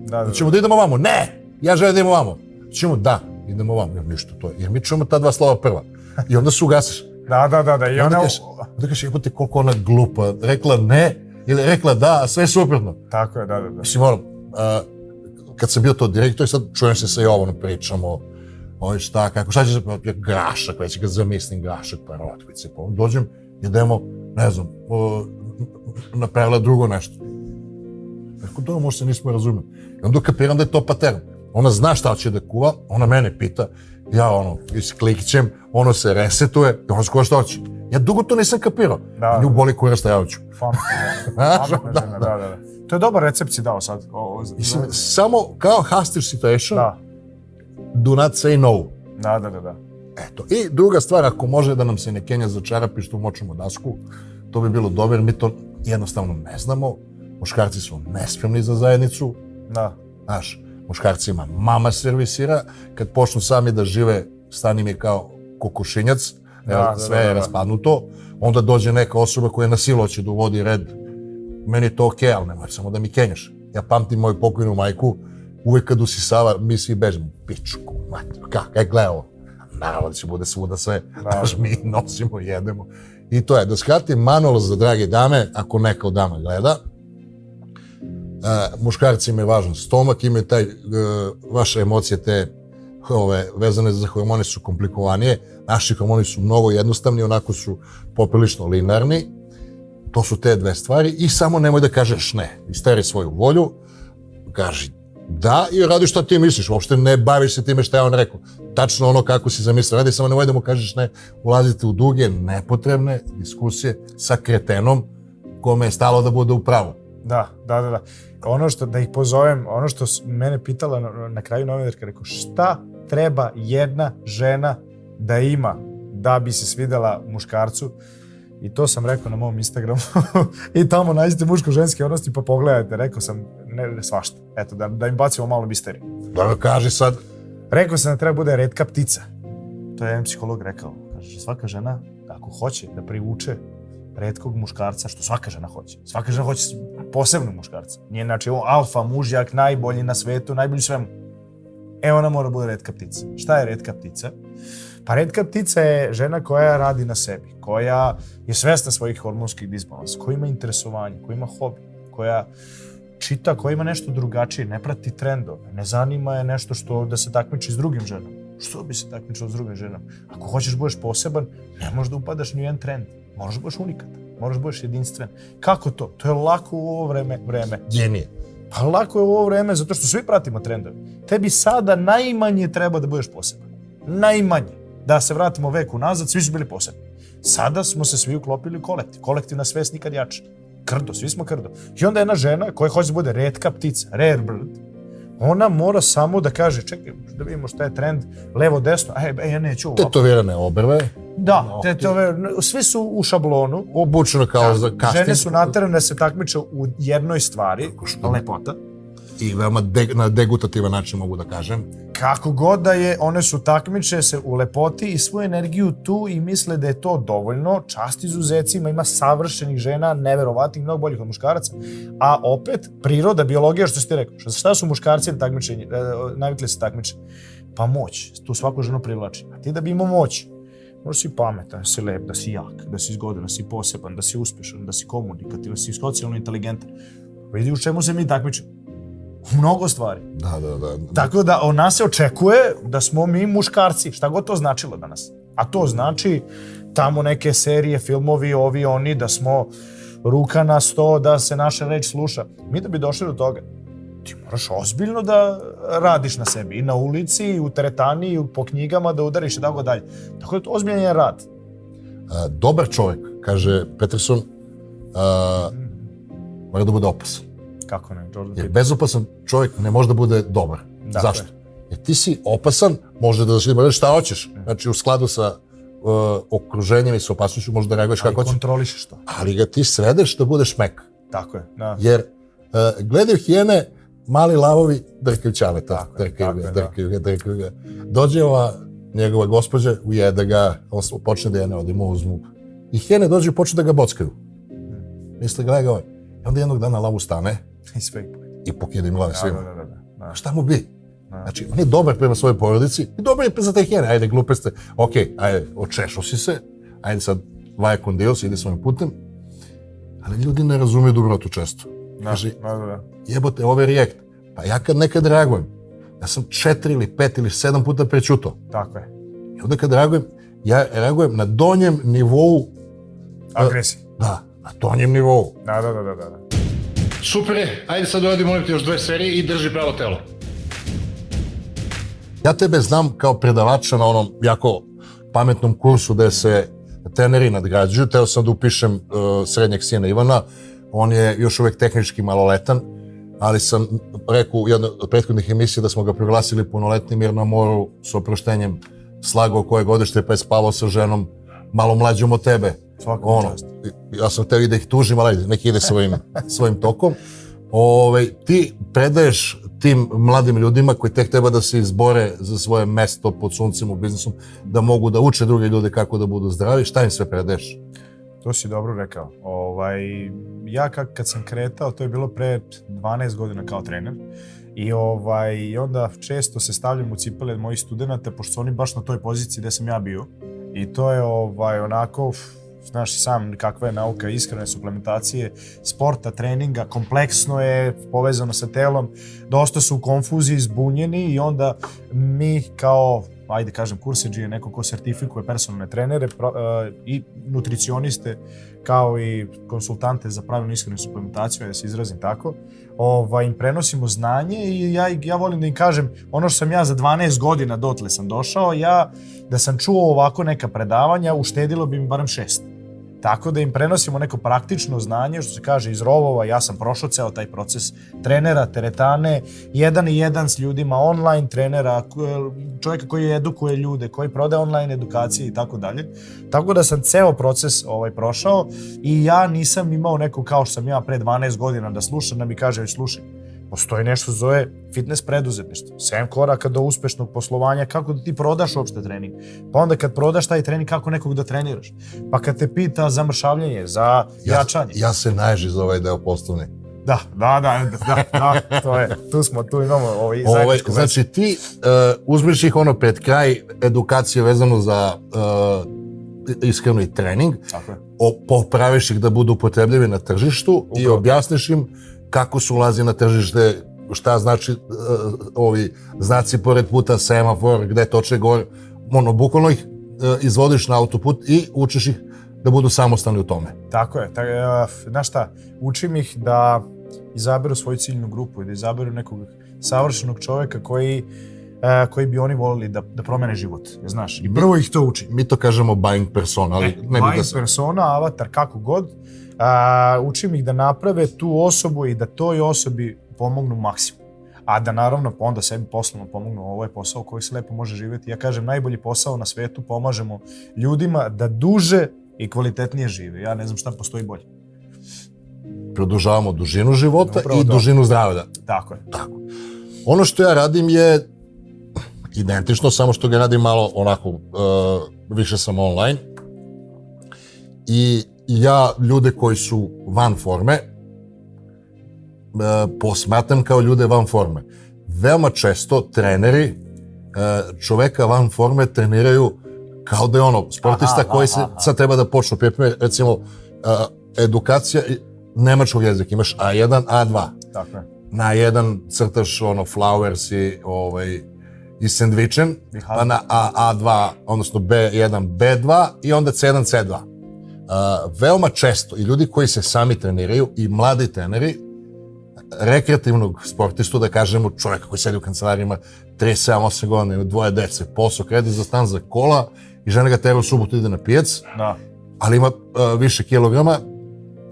Da, da, da. Ćemo da idemo vamo? Ne! Ja želim da idemo vamo. Ćemo da, idemo vamo. Jer ništa to je. Jer mi čujemo ta dva slova prva. I onda se ugasiš. <laughs> Da, da, da, da. I onda kažeš, onda kažeš, jebote, koliko ona glupa. Rekla ne, ili rekla da, a sve je suprotno. Tako je, da, da, da. Mislim, ono, a, kad sam bio to direktor, sad čujem se sa Jovanom, pričamo, ovaj šta, kako, šta će se, ja, grašak, već kad zamislim grašak, pa rotvice, pa dođem, idemo, ne znam, o, napravila drugo nešto. Rekao, dobro, možda se nismo razumeli. I onda kapiram da je to pattern. Ona zna šta će da kuva, ona mene pita, ja ono, isklikćem, ono se resetuje, i ona skuva šta hoće. Ja dugo to nisam kapirao. Da. Nju boli kurac, šta ja hoću. Pametna <laughs> da, da, da, da. To je dobar recept si dao sad. O, o, Mislim, samo kao hostage situation, Da, do not say no. da, da, da, da. Eto. I druga stvar, ako može da nam se ne kenja za čarapi što močemo dasku, to bi bilo dobro, mi to jednostavno ne znamo. Muškarci su nespremni za zajednicu, Da, znaš, muškarcima mama servisira, kad počnu sami da žive, stani mi kao kokošinjac, Da, evo, da, sve da, je da. raspadnuto, onda dođe neka osoba koja na silu će da uvodi red. Meni je to okej, ali nemoj samo da mi kenjaš. Ja pamtim moju pokojnu majku, uvek kad usisava, mi svi bežimo, pičku, mati, kak, kaj gle ovo? Naravno da će bude svuda sve, znaš, mi nosimo, jedemo. I to je, da skratim, manual za drage dame, ako neka od dama gleda, Uh, muškarcima je važan stomak, imaju taj, uh, vaše emocije te ove, vezane za hormone su komplikovanije, naši hormoni su mnogo jednostavni, onako su poprilično linearni, to su te dve stvari. I samo nemoj da kažeš ne, isteri svoju volju, kaži da i radi šta ti misliš, uopšte ne baviš se time šta je on rekao. Tačno ono kako si zamislio, radi samo nemoj da mu kažeš ne, ulazite u duge, nepotrebne diskusije sa kretenom kome je stalo da bude u pravu. Da, da, da, da. Ono što, da ih pozovem, ono što mene pitala na, na kraju novinarka, rekao, šta treba jedna žena da ima da bi se svidela muškarcu? I to sam rekao na mom Instagramu. <laughs> I tamo nađete muško-ženske odnosti pa pogledajte. Rekao sam, ne, ne svašta. Eto, da, da im bacimo malo misteriju. Da kaži sad, Rekao sam da treba bude redka ptica. To je jedan psiholog rekao. Kaže, svaka žena, ako hoće da privuče redkog muškarca, što svaka žena hoće. Svaka žena hoće posebnog muškarca. Nije, znači, on alfa, mužjak, najbolji na svetu, najbolji svemu. E, ona mora bude redka ptica. Šta je redka ptica? Pa redka ptica je žena koja radi na sebi, koja je svesna svojih hormonskih disbalansa, koja ima interesovanje, koja ima hobi, koja čita, koja ima nešto drugačije, ne prati trendove, ne zanima je nešto što da se takmiči s drugim ženama. Što bi se takmičilo s drugim ženama? Ako hoćeš da budeš poseban, ne možeš da upadaš ni u jedan trend. Moraš da budeš unikat, moraš da budeš jedinstven. Kako to? To je lako u ovo vreme. vreme. genije. Pa lako je u ovo vreme zato što svi pratimo trendove. Tebi sada najmanje treba da budeš poseban. Najmanje. Da se vratimo veku nazad, svi su bili posebni. Sada smo se svi uklopili u kolektiv. Kolektivna svest nikad jača. Krdo, svi smo krdo. I onda jedna žena koja hoće da bude redka ptica, rare bird, ona mora samo da kaže, čekaj, da vidimo šta je trend, levo, desno, e, e ja neću ovako. Tetovirane obrve, Da, tetove, svi su u šablonu, obučeno kao za casting. žene su naterane da se takmiče u jednoj stvari, lepota, I veoma de, na degutativan način mogu da kažem. Kako god da je, one su takmiče se u lepoti i svoju energiju tu i misle da je to dovoljno. Čast izuzecima, ima savršenih žena, neverovatnih, mnogo boljih od muškaraca. A opet, priroda, biologija, što ste rekao, šta, su muškarci na takmičenje, e, navikli se takmiče? Pa moć, tu svaku ženu privlači. A ti da bi imao moć, moraš si pametan, da si lep, da si jak, da si zgodan, da si poseban, da si uspešan, da si komunikativan, da si socijalno inteligentan. Vidi u čemu se mi takmičemo u mnogo stvari. Da, da, da. Tako da od nas se očekuje da smo mi muškarci, šta god to značilo danas. A to znači tamo neke serije, filmovi, ovi, oni, da smo ruka na sto, da se naša reč sluša. Mi da bi došli do toga, ti moraš ozbiljno da radiš na sebi. I na ulici, i u teretani, i po knjigama da udariš i tako dalje. Tako da je to ozbiljan rad. A, dobar čovjek, kaže Peterson, a, mora da bude opasan. Kako ne, Jordan Jer bezopasan čovjek ne može da bude dobar. Dakle. Zašto? Jer ti si opasan, može da da šta hoćeš. Znači u skladu sa uh, okruženjem i sa opasnošću može da reaguješ Ali kako hoćeš. kontrolišeš to. Ali ga ti svedeš da budeš mek. Tako je, da. Jer uh, gledaju hijene, mali lavovi drkaju. Tako Drkaju tako ga, da. drkaju ga, drkaju ga. Dođe ova njegova gospođa, ujede ga, on počne da je ne odimo uzmu. I hijene dođu i počnu da ga bockaju. Misle, gledaj ga ovaj. I onda jednog dana lavu stane I sve ih pojede. i pokide im glave Da, svima. da, da, da. da. Šta mu bi? Da. Znači, on je dobar prema svojoj porodici i dobar je za te hijene. Ajde, glupe ste. Ok, ajde, očešao si se. Ajde sad, vaja kondios, ide svojim putem. Ali ljudi ne razumiju dobrotu često. Da, Kaže, da, da, da. jebote, ovo je react. Pa ja kad nekad reagujem, ja sam četiri ili pet ili sedam puta prećuto. Tako je. I onda kad reagujem, ja reagujem na donjem nivou, Agresija. da, na donjem nivou. Da, da, da, da, da. Super je, ajde sad uradi molim te još dve serije i drži pravo telo. Ja tebe znam kao predavača na onom jako pametnom kursu gde se treneri nadgrađuju. Teo sam da upišem uh, srednjeg sina Ivana. On je još uvek tehnički maloletan, ali sam rekao u jednoj od prethodnih emisija da smo ga proglasili punoletnim jer na moru s oproštenjem slagao koje godište pa je spavao sa ženom malo mlađom od tebe. Svaka ono, čast. ja sam teo i da ih tužim, ali neki ide svojim, <laughs> svojim tokom. Ove, ti predaješ tim mladim ljudima koji tek treba da se izbore za svoje mesto pod suncem u biznisu, da mogu da uče druge ljude kako da budu zdravi, šta im sve predaješ? To si dobro rekao. Ovaj, ja kad, kad sam kretao, to je bilo pre 12 godina kao trener, i ovaj, onda često se stavljam u cipele mojih studenta, pošto su oni baš na toj poziciji gde sam ja bio. I to je ovaj, onako, znaš i sam kakva je nauka iskrene suplementacije, sporta, treninga, kompleksno je, povezano sa telom, dosta su u konfuziji, zbunjeni i onda mi kao ajde kažem, kurseđije, neko ko sertifikuje personalne trenere pro, uh, i nutricioniste, kao i konsultante za pravilnu ishranu i suplementaciju, da se izrazim tako, ovaj, im prenosimo znanje i ja, ja volim da im kažem ono što sam ja za 12 godina dotle sam došao, ja da sam čuo ovako neka predavanja, uštedilo bi mi barem šest. Tako da im prenosimo neko praktično znanje, što se kaže iz rovova, ja sam prošao ceo taj proces trenera, teretane, jedan i jedan s ljudima, online trenera, ko- čovjeka koji edukuje ljude, koji prodaje online edukacije i tako dalje. Tako da sam ceo proces ovaj prošao i ja nisam imao neko kao što sam ja pre 12 godina da slušam, da mi kaže, "Ej, slušaj, postoji nešto zove fitness preduzetništvo. 7 koraka do uspešnog poslovanja, kako da ti prodaš uopšte trening. Pa onda kad prodaš taj trening, kako nekog da treniraš. Pa kad te pita za mršavljenje, za jačanje. Ja, se naježi za ovaj deo poslovni. Da, da, da, da, da, to je, tu smo, tu imamo ovaj Ovaj, zajedničku vezu. znači ti uh, uzmeš ih ono pred kraj edukacije vezano za uh, ishranu i trening, Tako je. o, popraviš ih da budu upotrebljivi na tržištu i Upravo. objasniš im kako se ulazi na tržište, šta znači uh, ovi znaci pored puta, semafor, gde toče gore, ono, bukvalno ih uh, izvodiš na autoput i učiš ih da budu samostalni u tome. Tako je. Tak, uh, znaš šta, učim ih da izaberu svoju ciljnu grupu i da izaberu nekog savršenog čoveka koji uh, koji bi oni volili da, da promene život. Znaš, i prvo ih to učim. Mi to kažemo buying persona, ali E, ne bi da buying persona, avatar, kako god, a, učim ih da naprave tu osobu i da toj osobi pomognu maksimum. A da naravno onda sebi poslovno pomognu, ovo je posao koji se lepo može živjeti. Ja kažem, najbolji posao na svetu pomažemo ljudima da duže i kvalitetnije žive. Ja ne znam šta postoji bolje. produžavamo dužinu života Upravo i to. dužinu zdravlja. Tako je. Ono što ja radim je identično, samo što ga radim malo onako, uh, više sam online. I ja ljude koji su van forme, uh, posmatram kao ljude van forme. Veoma često treneri uh, čoveka van forme treniraju kao da je ono, sportista Aha, koji se aha, sad treba da počne pripreme, recimo, uh, edukacija nemačkog jezika, imaš A1, A2 Tako je. na jedan crtaš ono flowers i ovaj i sandvičem, I pa na A, A2, odnosno B1, B2 i onda C1, C2. Uh, veoma često i ljudi koji se sami treniraju i mladi treneri rekreativnog sportistu, da kažemo čovjeka koji sedi u kancelarijima 37-8 godina, ima dvoje dece, posao, kredit za stan za kola i žena ga tera u subotu ide na pijac, Da. ali ima uh, više kilograma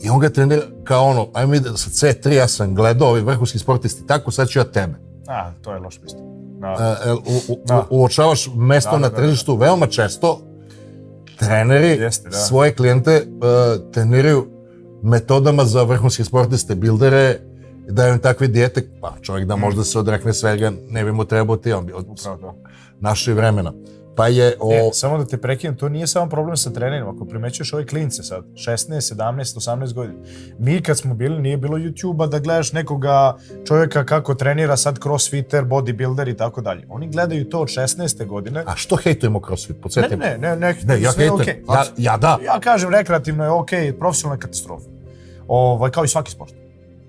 i on ga trenira kao ono, ajmo ide sa C3, ja sam gledao ovi vrhunski sportisti tako, sad ću ja tebe. A, to je loš pristup. Da. Uh, u, u, Da. uočavaš mesto Da, da, na da, tržištu, veoma često treneri Jeste, da. svoje klijente uh, treniraju metodama za vrhunske sportiste, bildere, daju im takve dijete, pa čovjek da možda se odrekne svega, ne bi mu trebao ti, on bi od naše vremena. Pa je o... E, samo da te prekinem, to nije samo problem sa trenerima. Ako primećuješ ove klince sad, 16, 17, 18 godina. Mi kad smo bili, nije bilo YouTube-a da gledaš nekoga čovjeka kako trenira sad crossfitter, bodybuilder i tako dalje. Oni gledaju to od 16. godine. A što hejtujemo crossfit? Ne, Podsjetim. ne, ne, ne, Ne, ja hejtujem. okej. Ja, ja da. Ja kažem rekreativno je okej, profesionalna katastrofa. Ovaj, kao i svaki sport.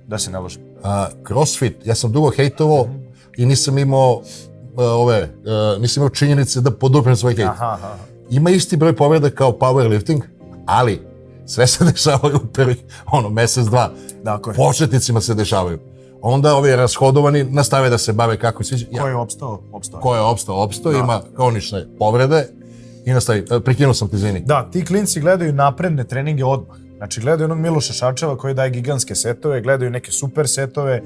Da se ne lažem. A, crossfit, ja sam dugo hejtovao i nisam imao ove, a, nisam imao činjenice da poduprem svoj hejt. Aha, aha. Ima isti broj povreda kao powerlifting, ali sve se <laughs> dešavaju u prvih, ono, mesec, dva. Dakle, Početnicima se dešavaju. Onda ovi rashodovani nastave da se bave kako sviđa. Ja, ko je opstao, opstao. ko je opstao, opstao, Da. ima kronične povrede i nastavi. E, Prekinuo sam ti, izvini. Da, ti klinci gledaju napredne treninge odmah. Znači, gledaju onog Miloša Šarčeva koji daje gigantske setove, gledaju neke super setove,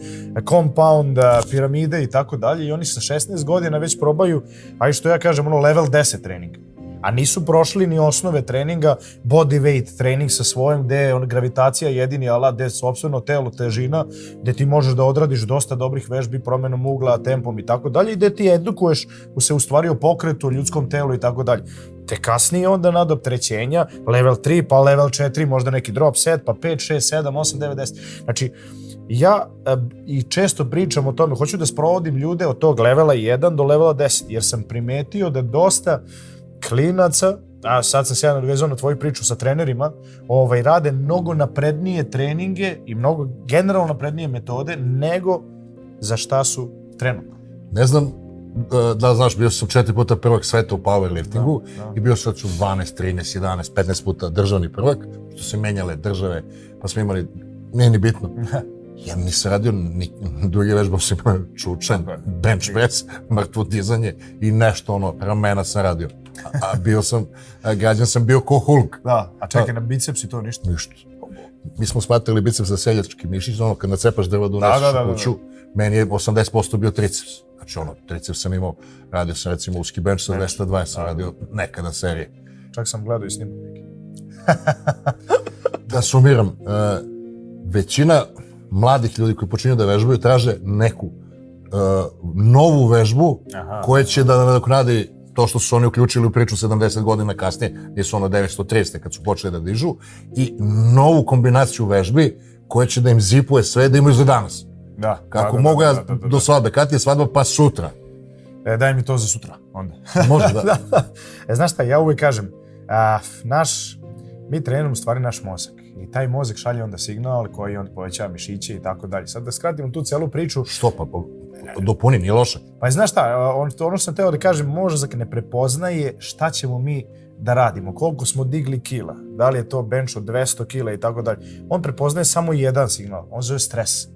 compound, a, piramide i tako dalje i oni sa 16 godina već probaju, aj što ja kažem, ono level 10 trening. A nisu prošli ni osnove treninga, body weight trening sa svojim, gde je on gravitacija jedini alat, gde je sobstveno telo, težina, gde ti možeš da odradiš dosta dobrih vežbi promenom ugla, tempom i tako dalje, i gde ti edukuješ se u stvari o pokretu, ljudskom telu i tako dalje. Te kasnije onda nadoptrećenja, level 3, pa level 4, možda neki drop set, pa 5, 6, 7, 8, 9, 10. Znači, ja i često pričam o tome, hoću da sprovodim ljude od tog levela 1 do levela 10, jer sam primetio da dosta klinaca, a sad sam se ja nadvezao na tvoju priču sa trenerima, ovaj, rade mnogo naprednije treninge i mnogo generalno naprednije metode nego za šta su trenutno. Ne znam e, da znaš, bio sam četiri puta prvak sveta u powerliftingu Da, da. i bio sam ću 12, 13, 11, 15 puta državni prvak, što se menjale države, pa smo imali, nije ni bitno. <laughs> Ja nisam radio ni, druge vežbe, osim čučan, Tako je. bench press, mrtvo dizanje i nešto ono, ramena sam radio. A, bio sam, a građan sam bio ko Hulk. Da, a čekaj, na bicepsi to ništa. Ništa. Mi smo smatrali biceps za seljački mišić, ono kad nacepaš drvo da Da, da, da, da, kuću, meni je 80% bio triceps. Znači ono, triceps sam imao, radio sam recimo uski bench sa 220, sam radio nekada serije. Čak sam gledao i snimak neki. <laughs> Da sumiram, e, većina mladih ljudi koji počinju da vežbaju traže neku e, novu vežbu Aha. koja će da nadoknadi to što su oni uključili u priču 70 godina kasnije, gdje su ono 930. kad su počeli da dižu, i novu kombinaciju vežbi koja će da im zipuje sve da imaju za danas. Da. Kako da, mogu da, ja da, da, da, do svadbe, kad je svadba, pa sutra. E, daj mi to za sutra, onda. <laughs> Može <laughs> da. e, znaš šta, ja uvijek kažem, a, naš, mi treniramo stvari naš mozak. I taj mozak šalje onda signal koji on povećava mišiće i tako dalje. Sad da skratimo tu celu priču, Što pa dopuni, nije loše. pa znaš šta, on, ono što sam teo da kažem, mozak ne prepoznaje šta ćemo mi da radimo, koliko smo digli kila, da li je to bench od 200 kila i tako dalje. On prepoznaje samo jedan signal, on zove stres.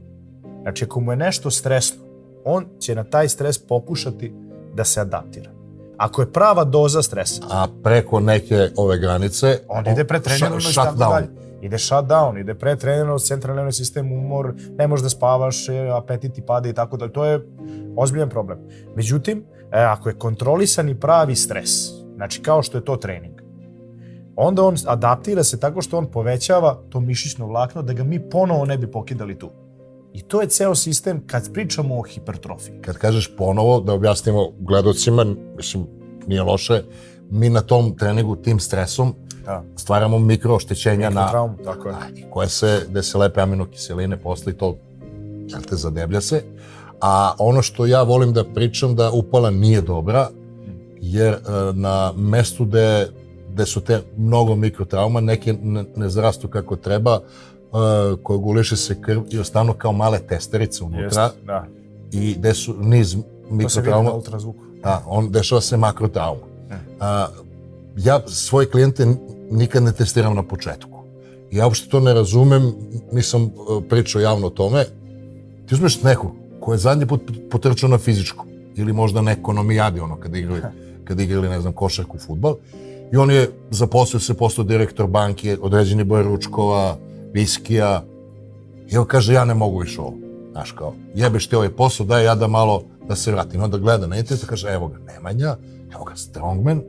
Znači, ako mu je nešto stresno, on će na taj stres pokušati da se adaptira. Ako je prava doza stresa, A preko neke ove granice... on ide pretreniranost i tako dalje. Ide shutdown, ide pretreniranost, centralni nervni sistem, umor, ne možeš da spavaš, e, apetit ti pada i tako dalje. To je ozbiljan problem. Međutim, e, ako je kontrolisan i pravi stres, znači kao što je to trening, onda on adaptira se tako što on povećava to mišićno vlakno da ga mi ponovo ne bi pokidali tu. I to je ceo sistem kad pričamo o hipertrofiji. Kad kažeš ponovo, da objasnimo gledocima, mislim, nije loše, mi na tom treningu, tim stresom, Da. stvaramo mikrooštećenja na, tako je. a, i koje se, gde se lepe aminokiseline posle i to, jel te, zadeblja se. A ono što ja volim da pričam da upala nije dobra, jer e, na mestu gde, gde su te mnogo mikrotrauma, neke ne, ne zrastu kako treba, e, koaguliše se krv i ostanu kao male testerice unutra Jeste, da. i gde su niz To se vidi mikrotrauma, na ultrazvuku. da, on dešava se makrotrauma. A, ja svoje klijente nikad ne testiram na početku. Ja uopšte to ne razumem, nisam e, pričao javno o tome. Ti uzmeš nekog ko je zadnji put potrčao na fizičku ili možda na ekonomijadi, ono, kada igrali, kada igrali, ne znam, košarku, futbal, i on je zaposlio se, postao direktor banke, određeni broj ručkova, viskija, i on kaže, ja ne mogu više ovo. Znaš, kao, jebeš ti ovaj posao, daj ja da malo, da se vratim. Onda gleda na internetu, kaže, evo ga Nemanja, evo ga Strongman,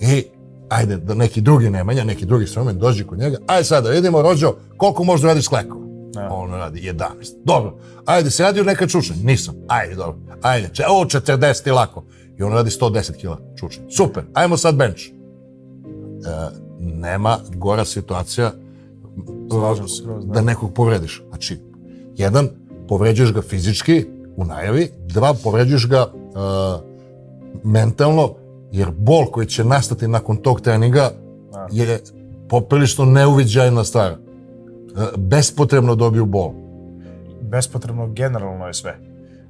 i ajde, da neki drugi Nemanja, neki drugi Strongman dođe kod njega, ajde sad da vidimo, rođo, koliko možda radiš klekova? Da. On radi 11. Dobro, ajde, se radio neka čučanja? Nisam. Ajde, dobro. Ajde, če, o, 40 je lako. I on radi 110 kila čučanja. Super, ajmo sad bench. E, nema gora situacija Slažem se da. da nekog povrediš. Znači, jedan, povređuješ ga fizički u najavi, dva, povređuješ ga uh, mentalno, jer bol koji će nastati nakon tog treninga Da. je poprilično neuviđajna stvar. Uh, bespotrebno dobiju bol. bespotrebno generalno je sve.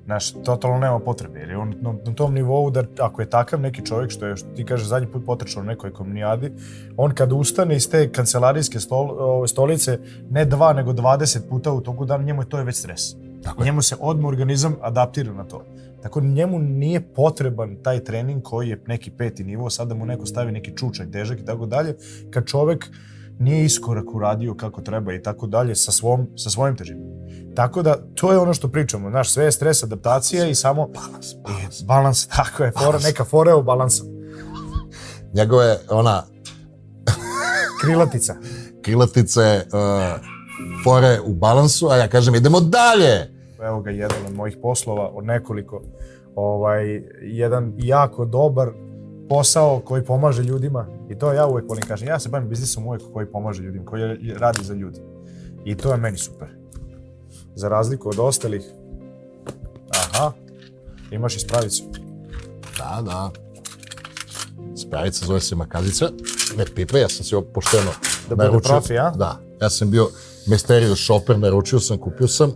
Znaš, totalno nema potrebe, jer je on na, na tom nivou da ako je takav neki čovjek, što je, što ti kažeš, zadnji put potrčao nekoj komunijadi, on kad ustane iz te kancelarijske stol, stolice, ne dva, nego 20 puta u toku dana, njemu je to je već stres. Tako je. Njemu se odmah organizam adaptira na to. Tako njemu nije potreban taj trening koji je neki peti nivo, sad da mu neko stavi neki čučak, težak i tako dalje, kad čovek nije iskorak uradio kako treba i tako dalje sa, svom, sa svojim težinom. Tako da, to je ono što pričamo, znaš, sve je stres, adaptacija i samo... Balans, balans. Balans, tako je, fora, neka fora je u balansu. Njegove, ona, Krilatica. krilatice, uh, fore u balansu, a ja kažem idemo dalje. Evo ga jedan od mojih poslova, od nekoliko, ovaj, jedan jako dobar posao koji pomaže ljudima i to ja uvek volim kažem, ja se bavim biznisom uvek koji pomaže ljudima, koji radi za ljudi. I to je meni super. Za razliku od ostalih, aha, imaš i spravicu. Da, da. Spravica zove se makazica, ne pipe, ja sam se ovo pošteno Da bude profi, a? Da, ja sam bio Mysterious shopper, naručio sam, kupio sam.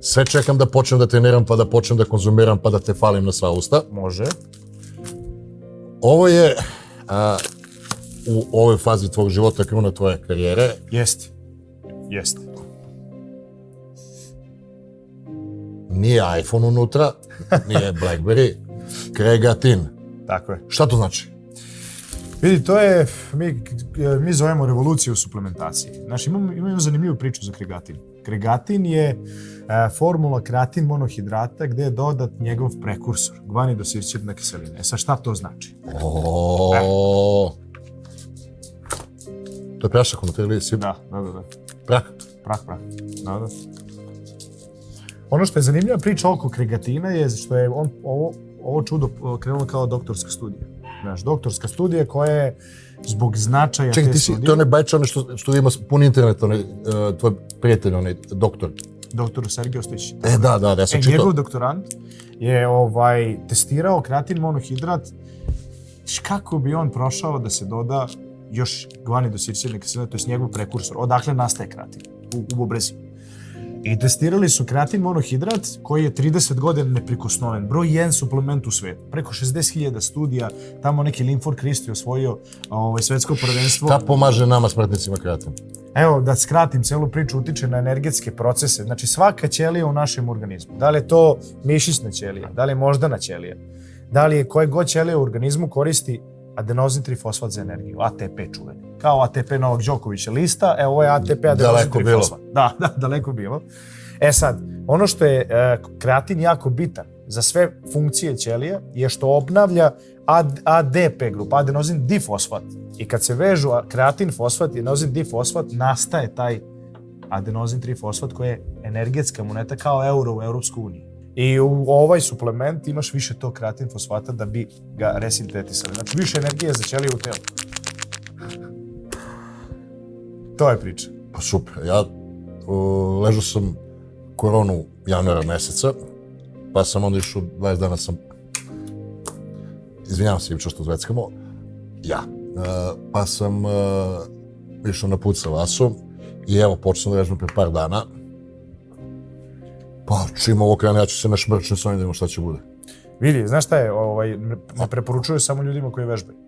Sve čekam da počnem da treniram, pa da počnem da konzumiram, pa da te falim na sva usta. Može. Ovo je a, u ovoj fazi tvog života, kruna tvoje karijere. Jeste. Jeste. Nije iPhone unutra, nije Blackberry, <laughs> kregatin. Tako je. Šta to znači? Vidi, to je, mi, mi zovemo revoluciju u suplementaciji. Znači, imamo, imamo zanimljivu priču za kregatin. Kregatin je e, formula kreatin monohidrata gde je dodat njegov prekursor, gvanidosirćetna kiselina. E sad, šta to znači? O, To je prašak unutra ili si Da, da, da. da. prah? Prah, prah. Da, da. Ono što je zanimljiva priča oko kregatina je što je on ovo, ovo čudo krenulo kao doktorska studija. Znaš, doktorska studija koja je zbog značaja Čekaj, te ti si, studije... to je onaj bajč, onaj što, što ima pun internet, onaj, uh, tvoj prijatelj, onaj doktor. Doktor Sergej Ostojić. E, da, da, da, ja sam E, čitao. njegov doktorant je ovaj, testirao kreatin monohidrat kako bi on prošao da se doda još gvanidosirćene kiseline, to je njegov prekursor, odakle nastaje kreatin u, u bubrezi. I testirali su kreatin monohidrat koji je 30 godina neprikosnoven. Broj 1 suplement u svetu. Preko 60.000 studija, tamo neki Linford Christie osvojio ovaj, svetsko prvenstvo. Šta pomaže nama smrtnicima kreatin? Evo, da skratim celu priču, utiče na energetske procese. Znači, svaka ćelija u našem organizmu, da li je to mišićna ćelija, da li je moždana ćelija, da li je koje god ćelija u organizmu koristi adenozin trifosfat za energiju, ATP čuveni. Kao ATP Novak Đokovića lista, evo ovo je ATP adenozin Daleko bilo. trifosfat. Da, <laughs> da, daleko bilo. E sad, ono što je e, kreatin jako bitan za sve funkcije ćelija je što obnavlja AD, ADP grupu, adenozin difosfat. I kad se vežu kreatin, fosfat i adenozin difosfat, nastaje taj adenozin trifosfat koji je energetska moneta kao euro u Europskoj uniji. I u ovaj suplement imaš više tog kreatin fosfata da bi ga resintetisali. Znači više energije za ćelije u telu. To je priča. Pa super. Ja uh, ležao sam koronu januara meseca, pa sam onda išao, 20 dana sam, izvinjavam se Ivčo što zveckamo, ja, uh, pa sam uh, išao na put sa vasom i evo, počeo da vežbam pre par dana, pa čim ovo krene, ja ću se našmrčiti s ovim da vidimo šta će bude. Vidi, znaš šta je, ovaj, ne preporučuje samo ljudima koji vežbaju.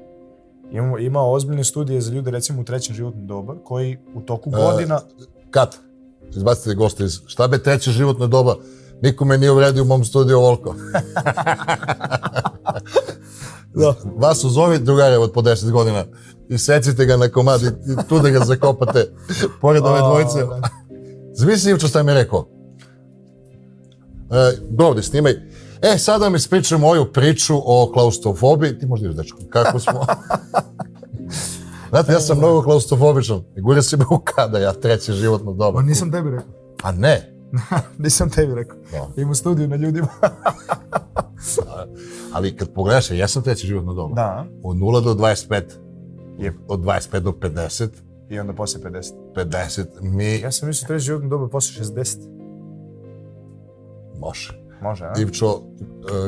Ima, ima ozbiljne studije za ljude, recimo u trećem životnom doba, koji u toku godina... Kat, izbacite goste iz, šta be treće životno doba, niko me nije uvredio u mom studiju ovoliko. <laughs> da. Vas uzovi drugare od po 10 godina i secite ga na komad i, i tu da ga zakopate pored ove dvojice. Zamisli Ivčo šta mi je rekao. E, dobro, snimaj. E, sada mi ispričam moju priču o klaustrofobiji. Ti možda ideš, dečko, kako smo... <laughs> Znate, ja sam mnogo klaustrofobičan. I gure si me u kada, ja treće životno doba. Ma nisam tebi rekao. A ne. <laughs> nisam tebi rekao. Da. Imam studiju na ljudima. <laughs> Ali kad pogledaš, ja sam treće životno doba. da. Od 0 do 25. Je. Od 25 do 50. I onda posle 50. 50 mi Ja sam mislio treći životno doba posle 60. može. Može, a? Ivčo, uh,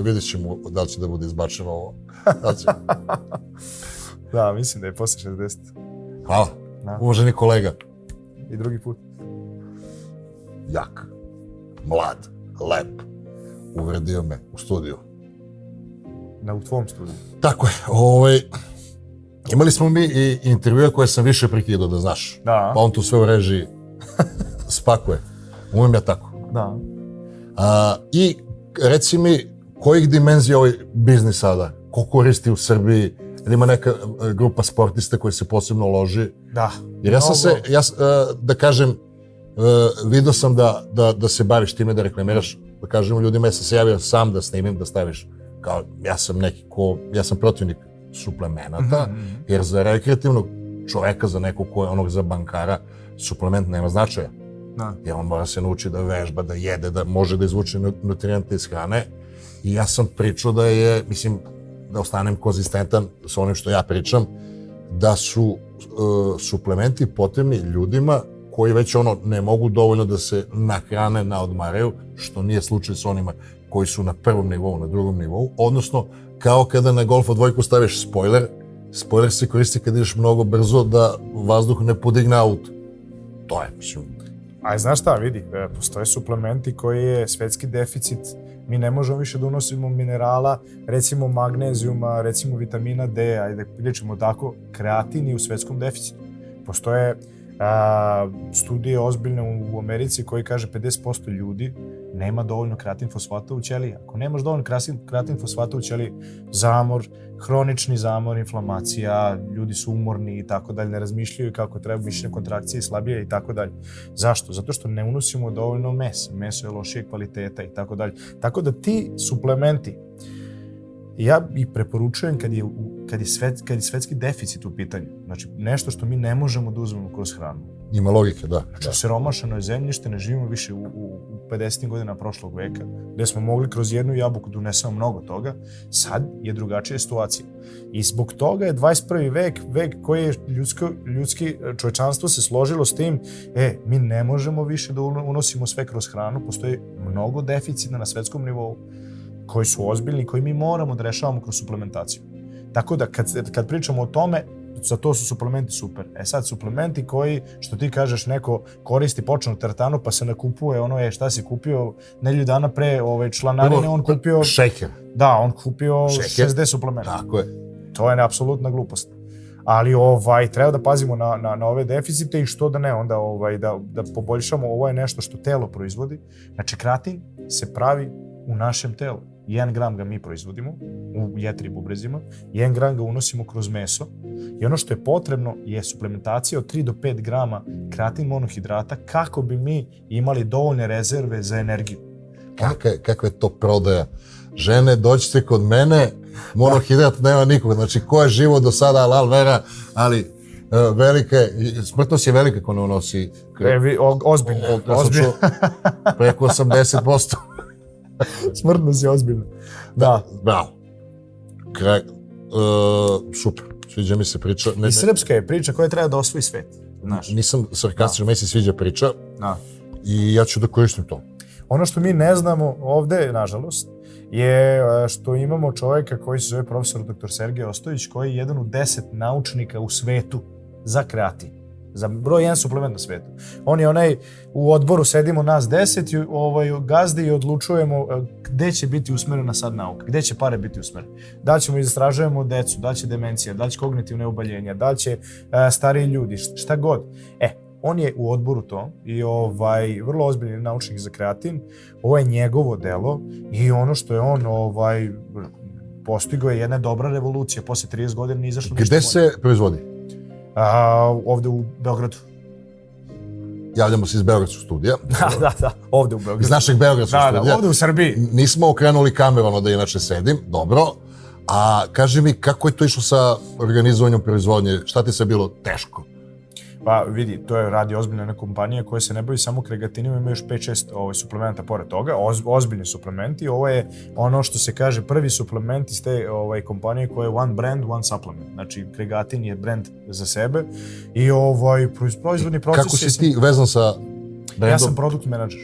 vidjet ćemo da li će da bude izbačeno ovo. Da će. <laughs> Da, mislim da je posle 60. Hvala. Da. Uvaženi kolega. I drugi put. Jak, mlad, lep. Uvredio me u studiju. Na, u tvom studiju. Tako je, ovaj, imali smo mi i intervjue koje sam više prekidao, da znaš. Da. Pa on tu sve u režiji spakuje. Umem ja tako. Da. A, I reci mi, kojih dimenzija ovaj biznis sada? Ko koristi u Srbiji? Ili ima neka e, grupa sportista koji se posebno loži? Da. Jer ja sam se, ja, e, da kažem, e, vidio sam da, da, da se baviš time, da reklamiraš, da kažem ljudima, ja sam se javio sam da snimim, da staviš, kao, ja sam neki ko, ja sam protivnik suplemenata, Mhm. jer za rekreativnog čoveka, za nekog ko je onog za bankara, suplement nema značaja. Da. Jer on mora se nauči da vežba, da jede, da može da izvuče nu- nutrijente iz hrane. I ja sam pričao da je, mislim, da ostanem konzistentan sa onim što ja pričam, da su e, suplementi potrebni ljudima koji već ono ne mogu dovoljno da se nahrane, naodmaraju, što nije slučaj sa onima koji su na prvom nivou, na drugom nivou, odnosno kao kada na Golfa dvojku staviš spoiler, spoiler se koristi kad ideš mnogo brzo da vazduh ne podigne auto. To je, mislim, A znaš šta, vidi, e, postoje suplementi koji je svetski deficit, mi ne možemo više da unosimo minerala, recimo magnezijuma, recimo vitamina D, ajde pričamo tako, kreatin je u svetskom deficitu. Postoje a, studije ozbiljne u, u Americi koji kaže 50% ljudi nema dovoljno kreatin fosfata u ćeliji. Ako nemaš dovoljno kreatin, fosfata u ćeliji, zamor, hronični zamor, inflamacija, ljudi su umorni i tako dalje, ne razmišljaju kako treba, mišićne kontrakcije slabije i tako dalje. Zašto? Zato što ne unosimo dovoljno mesa. Meso je lošije kvaliteta i tako dalje. Tako da ti suplementi, ja ih preporučujem kad je, kad je, svet, kad je svetski deficit u pitanju. Znači, nešto što mi ne možemo da uzmemo kroz hranu. ima logike, da. Znači, da. u siromašeno je zemljište, ne živimo više u, u, u 50. godina prošlog veka, gde smo mogli kroz jednu jabuku da unesemo mnogo toga, sad je drugačija situacija. I zbog toga je 21. vek, vek koji je ljudsko, ljudski čovečanstvo se složilo s tim, e, mi ne možemo više da uno- unosimo sve kroz hranu, postoji mnogo deficita na svetskom nivou, koji su ozbiljni, koji mi moramo da rešavamo kroz suplementaciju. Tako da kad, kad pričamo o tome, za to su suplementi super. E sad, suplementi koji, što ti kažeš, neko koristi počnu teretanu pa se nakupuje ono je šta si kupio nedelju dana pre ove članarine, on kupio, Šeker. da, on kupio Šeker. 60 suplementa. Tako je. To je apsolutna glupost. Ali ovaj treba da pazimo na, na, na ove deficite i što da ne, onda ovaj da da poboljšamo, ovo je nešto što telo proizvodi. Znači kreatin se pravi u našem telu. 1 gram ga mi proizvodimo u jetri bubrezima, 1 gram ga unosimo kroz meso i ono što je potrebno je suplementacija od 3 do 5 grama kreatin monohidrata kako bi mi imali dovoljne rezerve za energiju. Kakva, je- kakva je to prodaja? Žene, dođite kod mene, monohidrat nema nikog. Znači, ko je živo do sada, alal vera, ali velike, smrtnost je velika ako ne unosi E, vi, o, ozbiljno, ozbiljno. preko 80%. <laughs> Smrtnost je ozbiljna. Da. Bravo. Kraj, e, super, sviđa mi se priča. Ne, I srpska je priča koja treba da osvoji svet. Znaš, nisam sarkastičan, meni se sviđa priča da. i ja ću da koristim to. Ono što mi ne znamo ovde, nažalost, je e, što imamo čovjeka koji se zove profesor dr. Sergej Ostojić, koji je jedan u deset naučnika u svetu za kreatin. Za broj jedan suplement na svetu. On je onaj, u odboru sedimo nas deset ovaj, gazdi i odlučujemo e, gde će biti usmerena sad nauka, gde će pare biti usmerene. Da ćemo istražujemo decu, da će demencija, da će kognitivne ubaljenja, da će e, stariji ljudi, št- šta god. E, on je u odboru to i ovaj vrlo ozbiljni naučnik za kreatin. Ovo je njegovo delo i ono što je on ovaj postigao je jedna dobra revolucija. Posle 30 godina nije izašlo ništa Gde se proizvodi? A, ovde u Beogradu. Javljamo se iz Beogradskog studija. <laughs> Da, da, da, ovde u Beogradu. Iz našeg Beogradskog Da, da, studija. ovde u Srbiji. Nismo okrenuli kameru, da inače sedim, dobro. A kaži mi, kako je to išlo sa organizovanjem proizvodnje? Šta ti se bilo teško? Pa vidi, to je radi ozbiljna jedna kompanija koja se ne bavi samo kregatinima, ima još 5-6 ovaj, suplementa pored toga, oz, ozbiljni suplementi. Ovo je ono što se kaže prvi suplement iz te ovaj, kompanije koja je one brand, one supplement. Znači, kregatin je brand za sebe i ovaj, proiz- proizvodni proces Kako je... si ti vezan sa brendom? Ja sam produkt menadžer.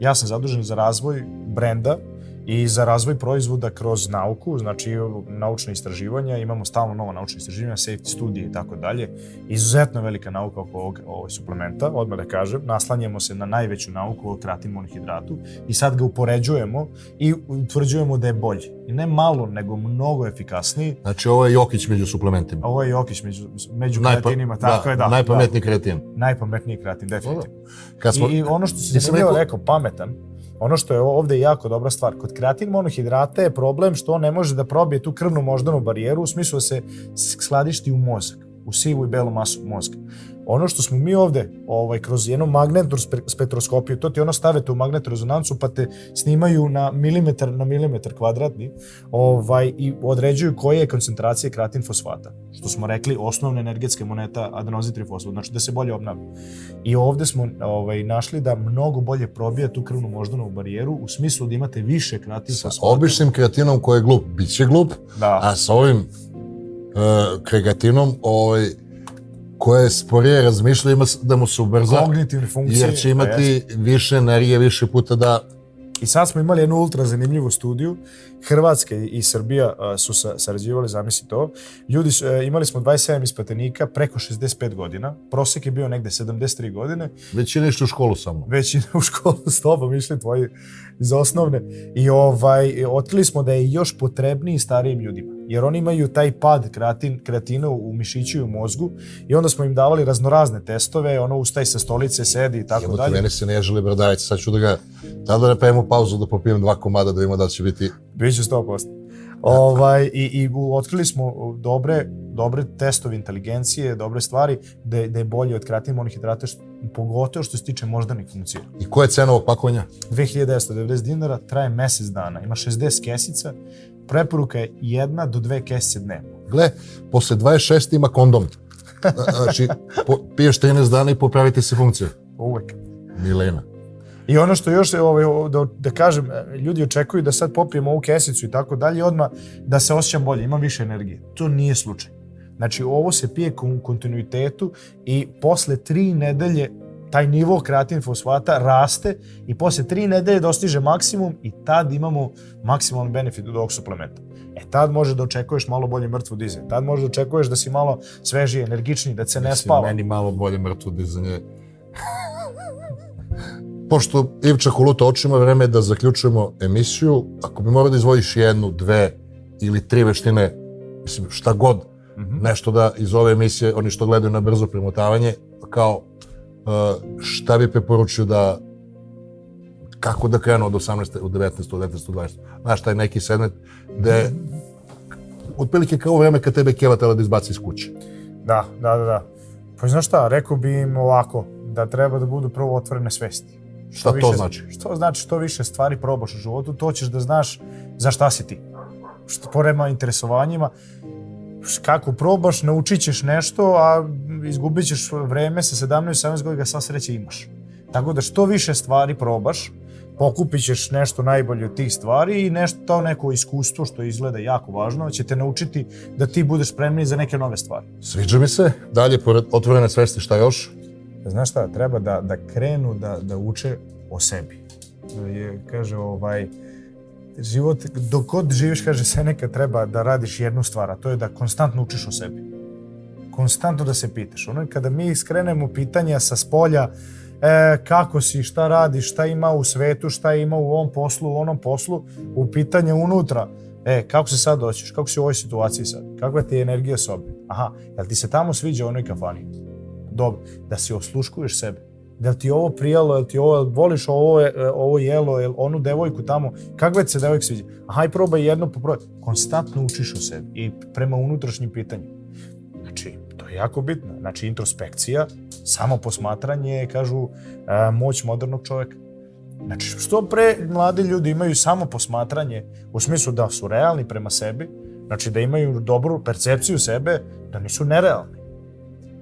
Ja sam zadužen za razvoj brenda i za razvoj proizvoda kroz nauku, znači naučne istraživanja, imamo stalno nova naučna istraživanja, safety studije i tako dalje. Izuzetno velika nauka oko ovog, ovog suplementa, odmah da kažem, naslanjamo se na najveću nauku o kreatin monohidratu i sad ga upoređujemo i utvrđujemo da je bolji. I ne malo, nego mnogo efikasniji. Znači, ovo je Jokić među suplementima. Ovo je Jokić među, među Najpa- kreatinima, tako je, da. Najpametniji kreatin. Da, najpametniji kreatin, definitivno. Kad smo, I, I ono što si rekao- rekao, pametan, ono što je ovde jako dobra stvar, kod kreatin monohidrata je problem što on ne može da probije tu krvnu moždanu barijeru u smislu da se skladišti u mozak, u sivu i belu masu mozga. Ono što smo mi ovde, ovaj, kroz jednu magnetnu spe- spektroskopiju, to ti ono stavite u magnetnu rezonancu pa te snimaju na milimetar na milimetar kvadratni ovaj, i određuju koje je koncentracije kreatin fosfata. Što smo rekli, osnovna energetska moneta adenozitrifosfat, znači da se bolje obnavlja. I ovde smo ovaj, našli da mnogo bolje probija tu krvnu moždanu barijeru u smislu da imate više kreatin sa fosfata. običnim kreatinom koji je glup, bit će glup, Da. a sa ovim uh, kreatinom, ovaj, koje sporije razmišlja, ima da mu se ubrza, Kognitivne funkcije. jer će imati više energije, više puta da I sad smo imali jednu ultra zanimljivu studiju. Hrvatska i Srbija su sa, sarađivali, zamisli to. Ljudi su, e, imali smo 27 ispatenika preko 65 godina. Prosek je bio negde 73 godine. većina išli u školu samo. Većina u školu s tobom išli tvoji iz osnovne. I ovaj, otkrili smo da je još potrebniji starijim ljudima. Jer oni imaju taj pad kreatin, kreatina u mišiću i u mozgu i onda smo im davali raznorazne testove, ono ustaj sa stolice, sedi i tako ti, dalje. meni se ne ježili bradarice, sad ću da ga, da da napravimo pauzu da popijem dva komada da vidimo da će biti Biće 100%. Ovaj, i, I otkrili smo dobre, dobre testove inteligencije, dobre stvari, da, da je bolje od kreatin monohidrata, što, pogotovo što se tiče moždanih funkcija. I koja je cena ovog pakovanja? 2990 dinara, traje mesec dana, ima 60 kesica, preporuka je jedna do dve kesice dnevno. Gle, posle 26 ima kondom. <laughs> Znači, po, piješ 13 dana i popravite se funkciju. Uvek. Milena. I ono što još, ovaj, da, da kažem, ljudi očekuju da sad popijem ovu kesicu i tako dalje, odmah da se osjećam bolje, imam više energije. To nije slučaj. Znači, ovo se pije u kontinuitetu i posle tri nedelje taj nivo kreatin fosfata raste i posle tri nedelje dostiže maksimum i tad imamo maksimalni benefit od ovog suplementa. E tad može da očekuješ malo bolje mrtvo dize. Tad može da očekuješ da si malo svežiji, energičniji, da se ne spava. Meni malo bolje mrtvo dizanje. Pošto Ivča koluta očima, vreme je da zaključujemo emisiju. Ako bi morao da izvojiš jednu, dve ili tri veštine, mislim, šta god, Mhm. nešto da iz ove emisije, oni što gledaju na brzo premotavanje, kao uh, šta bi preporučio da kako da krenu od 18. od 19. od 19. 20. Znaš, taj neki segment gde otprilike kao vreme kad tebe Keva tela da izbaci iz kuće. Da, da, da, da. Pa znaš šta, rekao bi im ovako, da treba da budu prvo otvorene svesti. Šta to više, znači? Što znači što više stvari probaš u životu, to ćeš da znaš za šta si ti. Što, porema interesovanjima, kako probaš, naučit ćeš nešto, a izgubit ćeš vreme sa 17-17 godina, sva sreća imaš. Tako da što više stvari probaš, pokupit ćeš nešto najbolje od tih stvari i nešto, to neko iskustvo što izgleda jako važno, će te naučiti da ti budeš spremni za neke nove stvari. Sviđa mi se. Dalje, pored otvorene svesti, šta još? Znaš šta, treba da, da krenu da, da uče o sebi. Je, kaže, ovaj, život, dok god živiš, kaže Seneca, treba da radiš jednu stvar, a to je da konstantno učiš o sebi. Konstantno da se pitaš. Ono kada mi skrenemo pitanja sa spolja, e, kako si, šta radiš, šta ima u svetu, šta ima u ovom poslu, u onom poslu, u pitanje unutra, e, kako se sad doćeš, kako si u ovoj situaciji sad, kakva ti je energija sobe, aha, jel ti se tamo sviđa u onoj kafani? Dobro, da si osluškuješ sebe, da li ti ovo prijalo, jel ti ovo, voliš ovo, e, ovo jelo, jel onu devojku tamo, kakva ti se devojka sviđa? Aha, i probaj jedno probaj. Konstantno učiš o sebi i prema unutrašnjim pitanjima. Znači, to je jako bitno. Znači, introspekcija, samo posmatranje, kažu, a, moć modernog čoveka. Znači, što pre mladi ljudi imaju samo posmatranje, u smislu da su realni prema sebi, znači da imaju dobru percepciju sebe, da nisu nerealni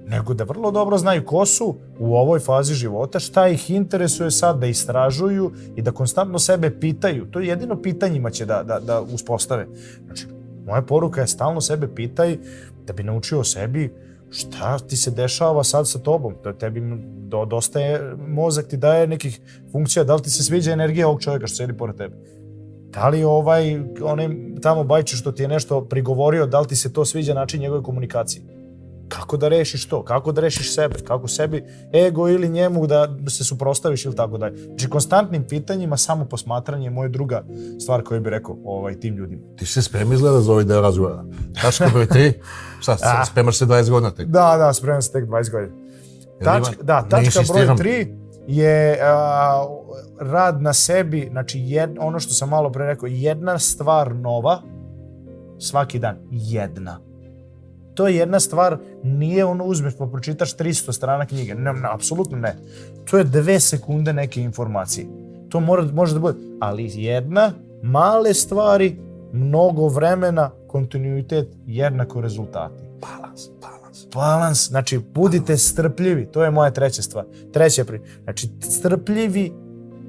nego da vrlo dobro znaju ko su u ovoj fazi života, šta ih interesuje sad da istražuju i da konstantno sebe pitaju. To je jedino pitanjima će da, da, da uspostave. Znači, moja poruka je stalno sebe pitaj da bi naučio o sebi šta ti se dešava sad sa tobom. To tebi do, dosta je, mozak ti daje nekih funkcija, da li ti se sviđa energija ovog čovjeka što sedi pored tebe. Da li ovaj, onaj tamo bajče što ti je nešto prigovorio, da li ti se to sviđa način njegove komunikacije? Kako da rešiš to, kako da rešiš sebe, kako sebi ego ili njemu da se suprostaviš ili tako dalje. Znači konstantnim pitanjima, samo posmatranje je moja druga stvar koju bih rekao ovaj, tim ljudima. Ti se spremi izgleda za ovaj deo razgovora. Tačka broj 3, šta, ah. <laughs> spremaš se 20 godina tek? Da, da, spremam se tek 20 godina. Tačka, da, tačka broj 3 je a, rad na sebi, znači jed, ono što sam malo pre rekao, jedna stvar nova svaki dan, jedna to je jedna stvar, nije ono uzmeš pa pročitaš 300 strana knjige, ne, ne, apsolutno ne. To je dve sekunde neke informacije. To mora, može da bude, ali jedna, male stvari, mnogo vremena, kontinuitet, jednako rezultati. Balans, balans. Balans, znači budite strpljivi, to je moja treća stvar. Treća pri, znači strpljivi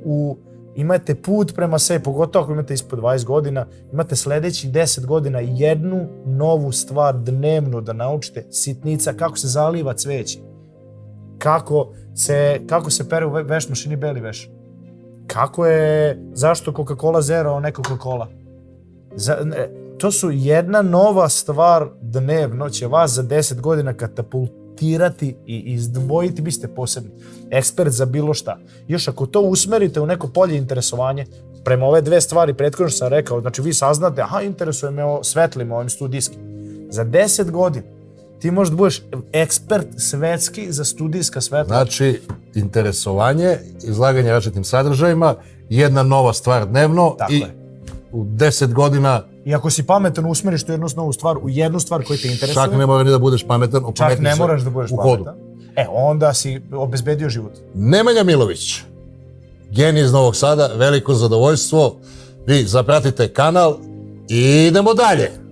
u imate put prema sebi, pogotovo ako imate ispod 20 godina, imate sledećih 10 godina jednu novu stvar dnevno da naučite, sitnica, kako se zaliva cveće, kako se, kako se pere u veš mašini beli veš, kako je, zašto Coca-Cola Zero, a ne Coca-Cola. Za, to su jedna nova stvar dnevno će vas za 10 godina katapultirati tirati i izdvojiti, vi ste posebni ekspert za bilo šta. Još ako to usmerite u neko polje interesovanje, prema ove dve stvari prethodno što sam rekao, znači vi saznate, aha, interesuje me o svetlima, ovim studijskim. Za 10 godina ti možeš da budeš ekspert svetski za studijska svetla. Znači, interesovanje, izlaganje različitim sadržajima, jedna nova stvar dnevno Tako i je. u 10 godina I ako si pametan, usmeriš tu jednu novu stvar u jednu stvar koja te interesuje. Čak ne mora ni da budeš pametan, Čak ne moraš da budeš u pametan. E, onda si obezbedio život. Nemanja Milović, genij iz Novog Sada, veliko zadovoljstvo. Vi zapratite kanal i idemo dalje.